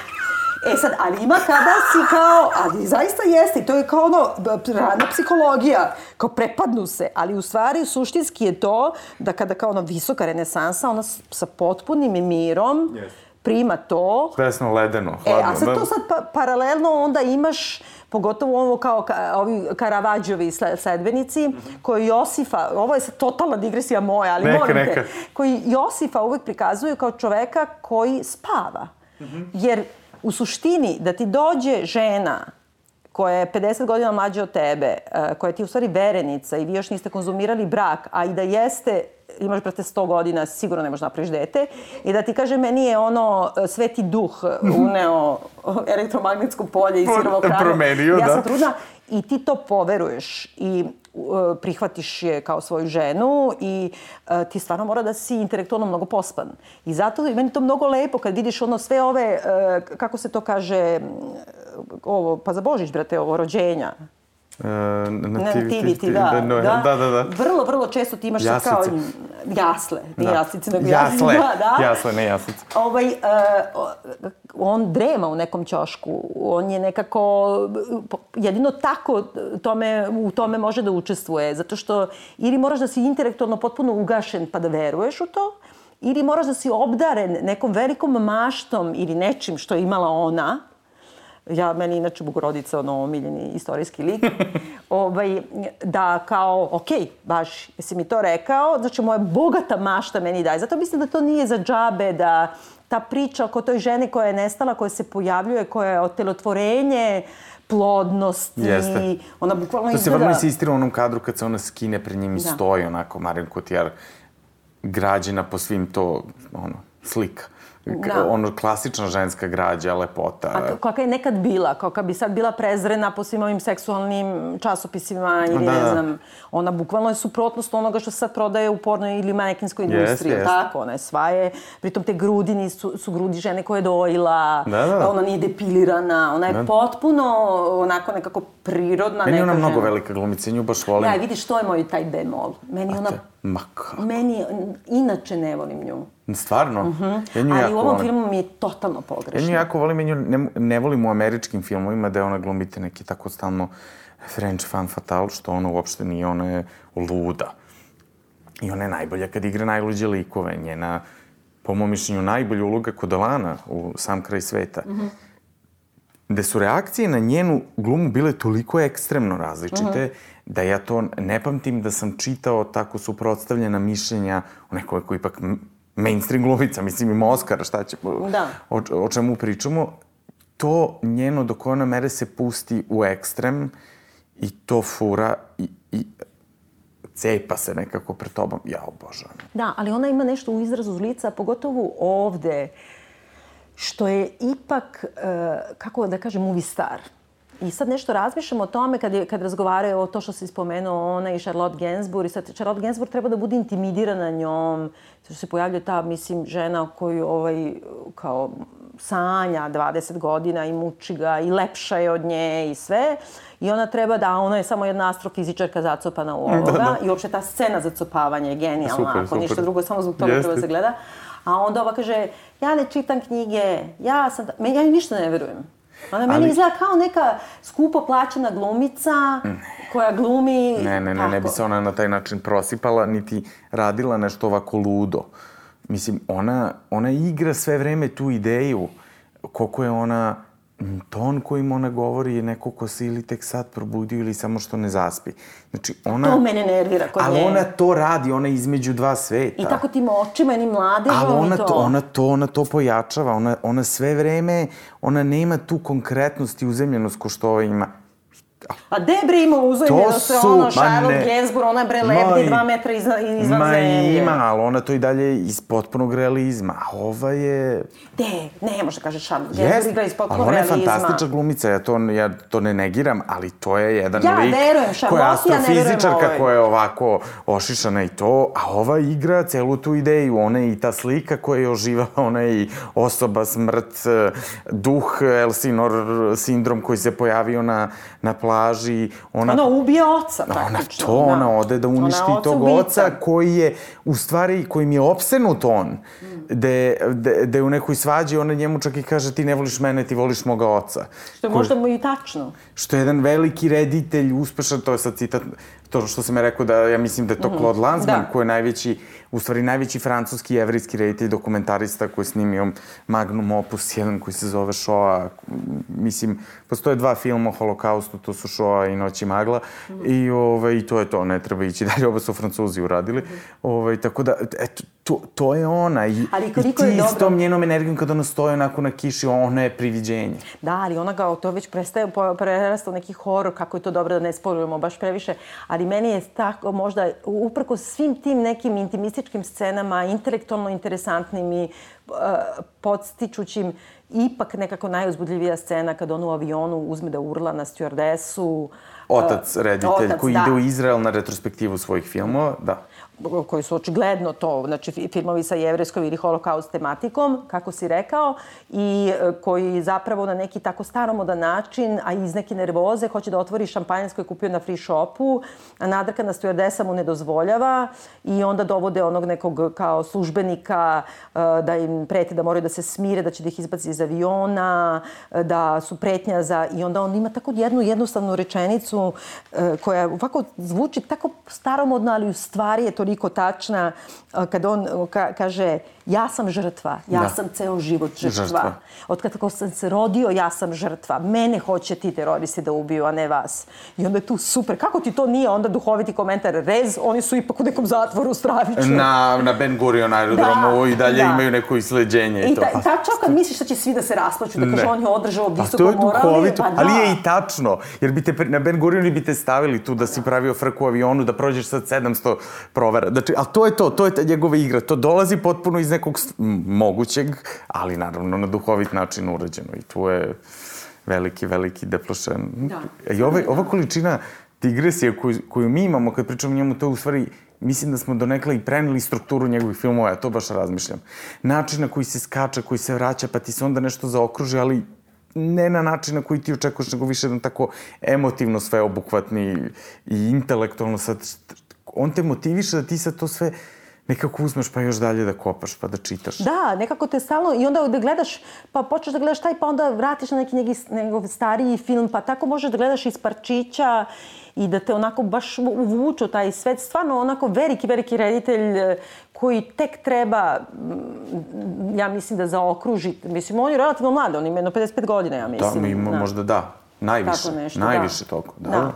E sad, ali ima kada si kao, ali zaista jeste, i to je kao ono, rana psihologija, kao prepadnu se, ali u stvari suštinski je to da kada kao ono visoka renesansa, ona sa potpunim mirom, yes. prima to. Svesno ledeno, hladno. E, a sad to sad pa, paralelno onda imaš pogotovo ovo kao ka, ovi Karavađovi sledbenici, -hmm. koji Josifa, ovo je totalna digresija moja, ali neka, molim neka. te, koji Josifa uvek prikazuju kao čoveka koji spava. Mm -hmm. Jer u suštini da ti dođe žena koja je 50 godina mlađa od tebe, e, koja ti je u stvari verenica i vi još niste konzumirali brak, a i da jeste imaš, brate, 100 godina, sigurno ne možeš napraviš dete. I da ti kaže, meni je ono, e, sveti duh uneo elektromagnetsko polje i sirovo krano. Promenio, ja da. sam trudna. I ti to poveruješ i prihvatiš je kao svoju ženu i uh, ti stvarno mora da si intelektualno mnogo pospan. I zato je meni to mnogo lepo kad vidiš ono sve ove, uh, kako se to kaže, ovo, pa za Božić, brate, ovo, rođenja. Uh, nativity, nativity da, da, no, da, da, da. Vrlo, vrlo često ti imaš jaslice. kao jasle, ne da. jaslice, nego jasle. Da, da. Jasle, ne jaslice. Ovaj, uh, on drema u nekom ćošku, on je nekako, jedino tako tome, u tome može da učestvuje, zato što ili moraš da si intelektualno potpuno ugašen pa da veruješ u to, ili moraš da si obdaren nekom velikom maštom ili nečim što je imala ona, ja, meni inače Bogorodica ono omiljeni istorijski lik, ovaj, da kao, ok, baš, jesi mi to rekao, znači moja bogata mašta meni daje. Zato mislim da to nije za džabe, da ta priča oko toj žene koja je nestala, koja se pojavljuje, koja je otelotvorenje, plodnosti, Jeste. ona bukvalno to izgleda... To se vrlo insistira u onom kadru kad se ona skine pred njim i da. stoji onako, Marion Cotillard, građena po svim to, ono, slika da. ono klasična ženska građa, lepota. A kakva je nekad bila, kakva bi sad bila prezrena po svim ovim seksualnim časopisima ili da, ne da. znam, ona bukvalno je suprotnost onoga što se sad prodaje u pornoj ili manekinskoj industriji, yes, yes. tako, ona je svaje, pritom te grudi su, su grudi žene koje je dojila, da, da. ona nije depilirana, ona je da. potpuno onako nekako prirodna Meni neka ona žena. mnogo velika glumica, nju baš volim. Ja, vidiš, to je moj taj bemol. Meni ona... Ma kako? Meni, inače ne volim nju. Stvarno? Mm -hmm. ja nju Ali jako u ovom volim. filmu mi je totalno pogrešno. Ja nju jako volim, ja nju ne, ne volim u američkim filmovima da je ona glumite neki tako stalno French fan fatal, što ona uopšte nije, ona je luda. I ona je najbolja kad igra najluđe likove. Njena, po mom mišljenju, najbolja uloga kod Alana u Sam kraj sveta. Mm -hmm gde su reakcije na njenu glumu bile toliko ekstremno različite, uh -huh. da ja to ne pamtim da sam čitao tako suprotstavljena mišljenja o nekoj koji ipak mainstream glumica, mislim ima Oscara, šta će, da. o, o čemu pričamo. To njeno dok ona mere se pusti u ekstrem i to fura i, i cepa se nekako pred tobom. Ja obožavam. Da, ali ona ima nešto u izrazu lica, pogotovo ovde. Što je ipak, e, kako da kažem, movie star. I sad nešto razmišljam o tome kad, je, kad razgovaraju o to što se spomenuo ona i Charlotte Gainsbourg. I sad Charlotte Gainsbourg treba da bude intimidirana njom. Što se pojavlja ta, mislim, žena koju ovaj, kao sanja 20 godina i muči ga i lepša je od nje i sve. I ona treba da, ona je samo jedna astrofizičarka zacopana u ovoga. Da, da. I uopšte ta scena zacopavanja je genijalna. Super, Ako super. ništa drugo, samo zbog toga treba da se gleda. A onda ova kaže, ja ne čitam knjige, ja sad, ja ništa ne verujem. Ona meni Ali... izgleda kao neka skupo plaćena glumica koja glumi... Ne, ne, ne, ne bi se ona na taj način prosipala, niti radila nešto ovako ludo. Mislim, ona, ona igra sve vreme tu ideju koliko je ona ton kojim ona govori je neko ko se ili tek sad probudio ili samo što ne zaspi. Znači, ona... To mene nervira kod ali nje. Ali ona to radi, ona je između dva sveta. I tako tim očima, ni mladežom ali ona to. Ona to, ona to pojačava, ona, ona sve vreme, ona nema tu konkretnost i uzemljenost ko što ova ima. A de bre ima uzajmljenost, su, ono, ma Charlotte. Gainsbourg, ona bre Ma lebdi dva metra izvan, izvan Ma zemlje. ima, ali ona to i dalje iz potpunog realizma. A ova je... De, ne može kaže Charlotte Gainsbourg Jest, igra iz potpunog ona je realizma. fantastična glumica, ja to, ja to ne negiram, ali to je jedan Ja lik verujem, koja je Charlotte, ja ne verujem astrofizičarka, ovoj. koja je ovako ošišana i to, a ova igra celu tu ideju, ona je i ta slika koja je oživala, ona je i osoba, smrt, eh, duh, Elsinor sindrom koji se pojavio na, na plaži, ona Ona ubije oca, Ona praktično. to, ona ode da uništi Ona tog ubica. oca koji je, u stvari, kojim je opsenut on. De, de, de u nekoj svađi ona njemu čak i kaže ti ne voliš mene, ti voliš moga oca. Što je možda mu i tačno. Što je jedan veliki reditelj, uspešan, to je sad citat, to što sam je rekao da ja mislim da je to Claude Lanzmann, Da. koji je najveći, u stvari najveći francuski i evrijski reditelj, dokumentarista koji je snimio Magnum Opus, jedan koji se zove Shoah. Mislim, postoje dva filma o holokaustu, to su Shoah i Noć i magla. I ovaj, to je to, ne treba ići dalje, oba su francuzi uradili. Ovaj, tako da, eto, to, to je ona. I, Ali i koliko ti je s dobro- tom njenom energijom kada ona stoji onako na kiši, ona je priviđenje. Da, ali ona ga, to već prestaje, prerasta neki horor, kako je to dobro da ne spojujemo baš previše, ali meni je tako možda, uprko svim tim nekim intimističkim scenama, intelektualno interesantnim i uh, podstičućim, ipak nekako najuzbudljivija scena kad on u avionu uzme da urla na stjuardesu. Otac, reditelj, otac, koji da. ide u Izrael na retrospektivu svojih filmova, da. Koji su očigledno to, znači fi- filmovi sa jevrejskom ili holokaust tematikom, kako si rekao, i e, koji zapravo na neki tako staromodan način, a iz neke nervoze, hoće da otvori šampanjac koji je kupio na free shopu, a nadrkana stewardesa mu ne dozvoljava i onda dovode onog nekog kao službenika e, da im prete da moraju da se smire, da će da ih izbaci iz aviona, e, da su pretnja za... I onda on ima tako jednu jednostavnu rečenicu koja ovako zvuči tako staromodno, ali u stvari je toliko tačna e, kad on e, ka, kaže ja sam žrtva, ja Da. sam ceo život žrtva. Žrtva. Od kako sam se rodio, ja sam žrtva. Mene hoće ti teroristi da ubiju, a ne vas. I onda je tu super. Kako ti to nije onda duhoviti komentar? Rez, oni su ipak u nekom zatvoru stravično. Na, na Ben Gurion aerodromu Da, i dalje da. imaju neko isleđenje i, I to. ta, ta čak kad misliš da će svi da se rasplaću, da kaže Ne. on je održao Pa visoko to je moralni, duhovito, pa da. ali je i tačno. Jer bi te, na Ben Gurioni bi te stavili tu da si pravio frku u avionu, da prođeš sad 700 provera. Znači, ali to je to, to je ta njegova igra. To dolazi potpuno iz nekog mogućeg, ali naravno na duhovit način urađeno. I tu je veliki, veliki deplošen. Da. I ova, ova količina digresije koju, koju mi imamo kad pričamo o njemu, to je u stvari mislim da smo donekle i preneli strukturu njegovih filmova, ja to baš razmišljam. Način na koji se skače, koji se vraća, pa ti se onda nešto zaokruži, ali ne na način na koji ti očekuješ, nego više jedan tako emotivno sveobuhvatni i intelektualno sad, on te motiviše da ti sad to sve nekako uzmeš pa još dalje da kopaš, pa da čitaš. Da, nekako te stalno, i onda da gledaš, pa počneš da gledaš taj, pa onda vratiš na neki njegi, njegov stariji film, pa tako možeš da gledaš iz parčića i da te onako baš uvuču taj svet. Stvarno onako veliki, veliki reditelj eh, koji tek treba, mm, ja mislim da zaokruži, mislim, on je relativno mlad, on ima jedno 55 godina, ja Da, mislim. mi ima, možda da. Najviše. Nešto, najviše da. toliko. Da. da.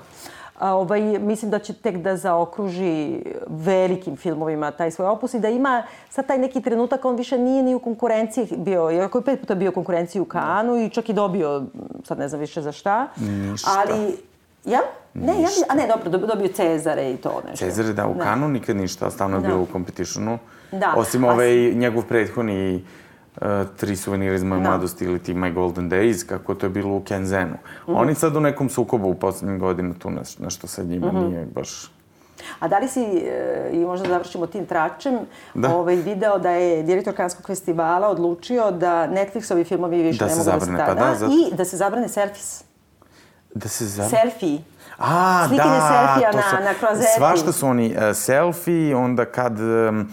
A, ovaj, mislim da će tek da zaokruži velikim filmovima taj svoj opus i da ima sad taj neki trenutak, on više nije ni u konkurenciji bio, iako je pet puta bio u konkurenciji u Kanu i čak i dobio, sad ne znam više za šta. Ništa. Ali, ja? Ne, ja, a ne, dobro, dobio- Cezare i to nešto. Cezar je da u Kanu nikad ništa, a stalno je Da. bio u competitionu. Da. Osim A s- ovaj njegov prethodni tri suvenira iz moje Da. mladosti ili ti My Golden Days, kako to je bilo u Kenzenu. Mhm. Oni sad u nekom sukobu u poslednjih godina tu neš, nešto sa njima Mhm. nije baš... A da li si, e, i možda završimo tim tračem, Da. ovaj, video da je direktor Kanskog festivala odlučio da Netflixovi filmovi više Da ne mogu zabrane, da se pa da, zato- I da se zabrane selfies. Da se za... Selfie. A, Slikanje da, selfija na- su- na klozeti. Svašta su oni uh, selfie, onda kad, um,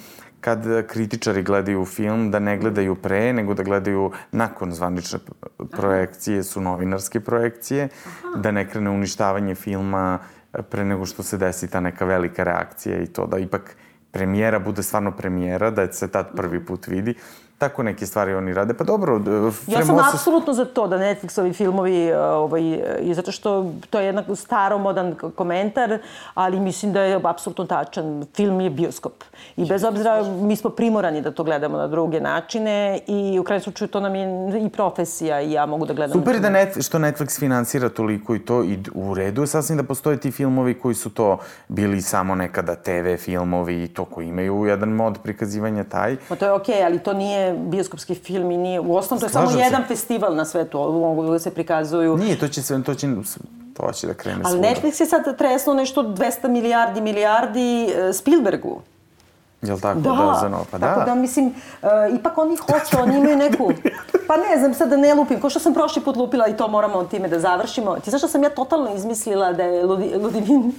kad kritičari gledaju film, da ne gledaju pre, nego da gledaju nakon zvanične projekcije, su novinarske projekcije, da ne krene uništavanje filma eh, pre nego što se desi ta neka velika reakcija i to da ipak premijera bude stvarno premijera, da se tad prvi put vidi. Tako neke stvari oni rade. Pa dobro, Ja sam apsolutno za to da Netflixovi filmovi, ovaj, i zato što to je jednak staromodan komentar, ali mislim da je apsolutno tačan. Film je bioskop. I bez obzira, mi smo primorani da to gledamo na druge načine i u kraju slučaju to nam je i profesija i ja mogu da gledam. Super da net, što Netflix finansira toliko i to i u redu je sasvim da postoje ti filmovi koji su to bili samo nekada TV filmovi i to koji imaju jedan mod prikazivanja taj. Pa to je okej, okay, ali to nije bioskopski film i nije, u osnovu to je Slažem samo se. jedan festival na svetu, mogu da se prikazuju. Nije, to će sve, to će to će da krene Ali svuda. Netflix je sad tresno nešto 200 milijardi, milijardi e, Spielbergu. Jel tako? Da, da za novo. Pa tako da, da mislim, uh, ipak oni hoće, oni imaju neku... Pa ne znam, sad da ne lupim, ko što sam prošli put lupila i to moramo time da završimo. Ti znaš što sam ja totalno izmislila da je Ludi, Ludivin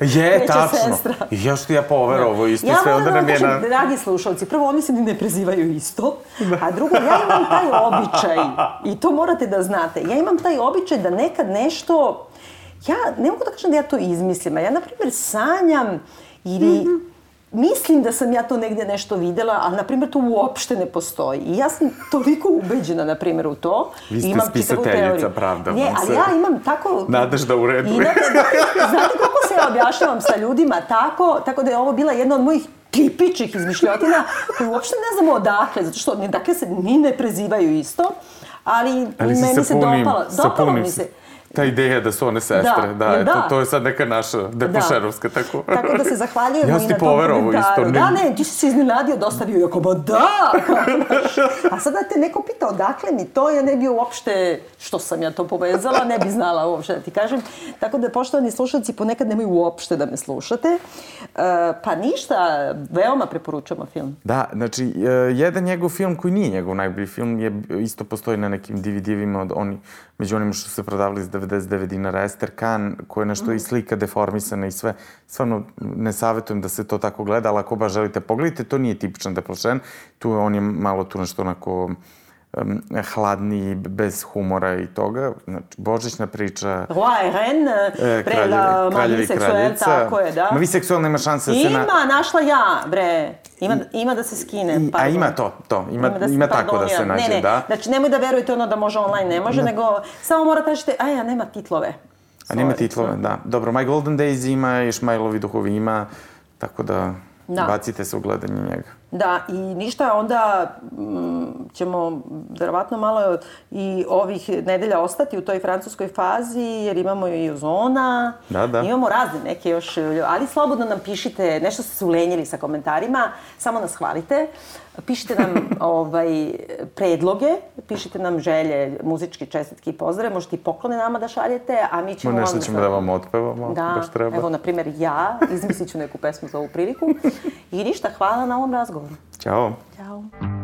je, tačno. Sestra. Još ti ja poverovo isto ja sve, onda nam je na... Dragi slušalci, prvo oni se ne prezivaju isto, da. a drugo, ja imam taj običaj, i to morate da znate, ja imam taj običaj da nekad nešto, ja ne mogu da kažem da ja to izmislim, a ja, na primjer, sanjam ili mm -hmm mislim da sam ja to negde nešto videla, a na primjer to uopšte ne postoji. I ja sam toliko ubeđena, na primjer, u to. Vi ste imam spisateljica, pravda. Ne, ali ja imam tako... Nadaš da u redu. I, znate, kako se ja objašnjavam sa ljudima tako, tako da je ovo bila jedna od mojih tipičnih izmišljotina koje uopšte ne znamo odakle, zato što dakle se ni ne prezivaju isto, ali, ali meni se dopala. Dopala mi se ta ideja da su one sestre, da, da, da. To, to je sad neka naša depušerovska, da. tako. Tako da se zahvaljujemo ja i na tom komentaru. Isto, da, ne, ti si se iznenadio, dostavio i ako, ba da, A sad da te neko pita odakle mi to, ja ne bi uopšte, što sam ja to povezala, ne bi znala uopšte da ti kažem. Tako da, poštovani slušalci, ponekad nemaju uopšte da me slušate. Uh, pa ništa, veoma preporučujemo film. Da, znači, uh, jedan njegov film koji nije njegov najbolji film je isto postoji na nekim DVD-evima od oni, među onima što se prodavali za 99 dinara, Ester Kahn, koja je nešto mm. i slika deformisana i sve. Stvarno, ne savjetujem da se to tako gleda, ali ako baš želite, pogledajte, to nije tipičan deplašen. Tu on je malo tu nešto onako um, hladniji, bez humora i toga. Znači, božićna priča... Roi Ren, e, prela kraljevi kraljica. Tako je, da. Ma vi seksualna ima šanse da se... Ima, na... našla ja, bre. Ima, ima da se skine. I, a ima to, to. Ima, ima, da se, ima tako da se nađe, ne, ne. da. Znači, nemoj da verujete ono da može online, ne može, ne. nego samo mora tražite, a ja, nema titlove. A nema titlove, da. Dobro, My Golden Days ima, i Šmajlovi duhovi ima, tako da, da. bacite se u gledanje njega. Da, i ništa, onda m, ćemo verovatno malo i ovih nedelja ostati u toj francuskoj fazi, jer imamo i ozona, da, da. imamo razne neke još, ali slobodno nam pišite, nešto ste se ulenjili sa komentarima, samo nas hvalite. Pišite nam ovaj, predloge, pišite nam želje, muzički čestitke i pozdrave, možete i poklone nama da šaljete, a mi ćemo... No, nešto ćemo da vam otpevamo, da, baš treba. Evo, na primjer, ja izmislit ću neku pesmu za ovu priliku. I ništa, hvala na ovom razgovoru. lavoro. Ciao. Ciao.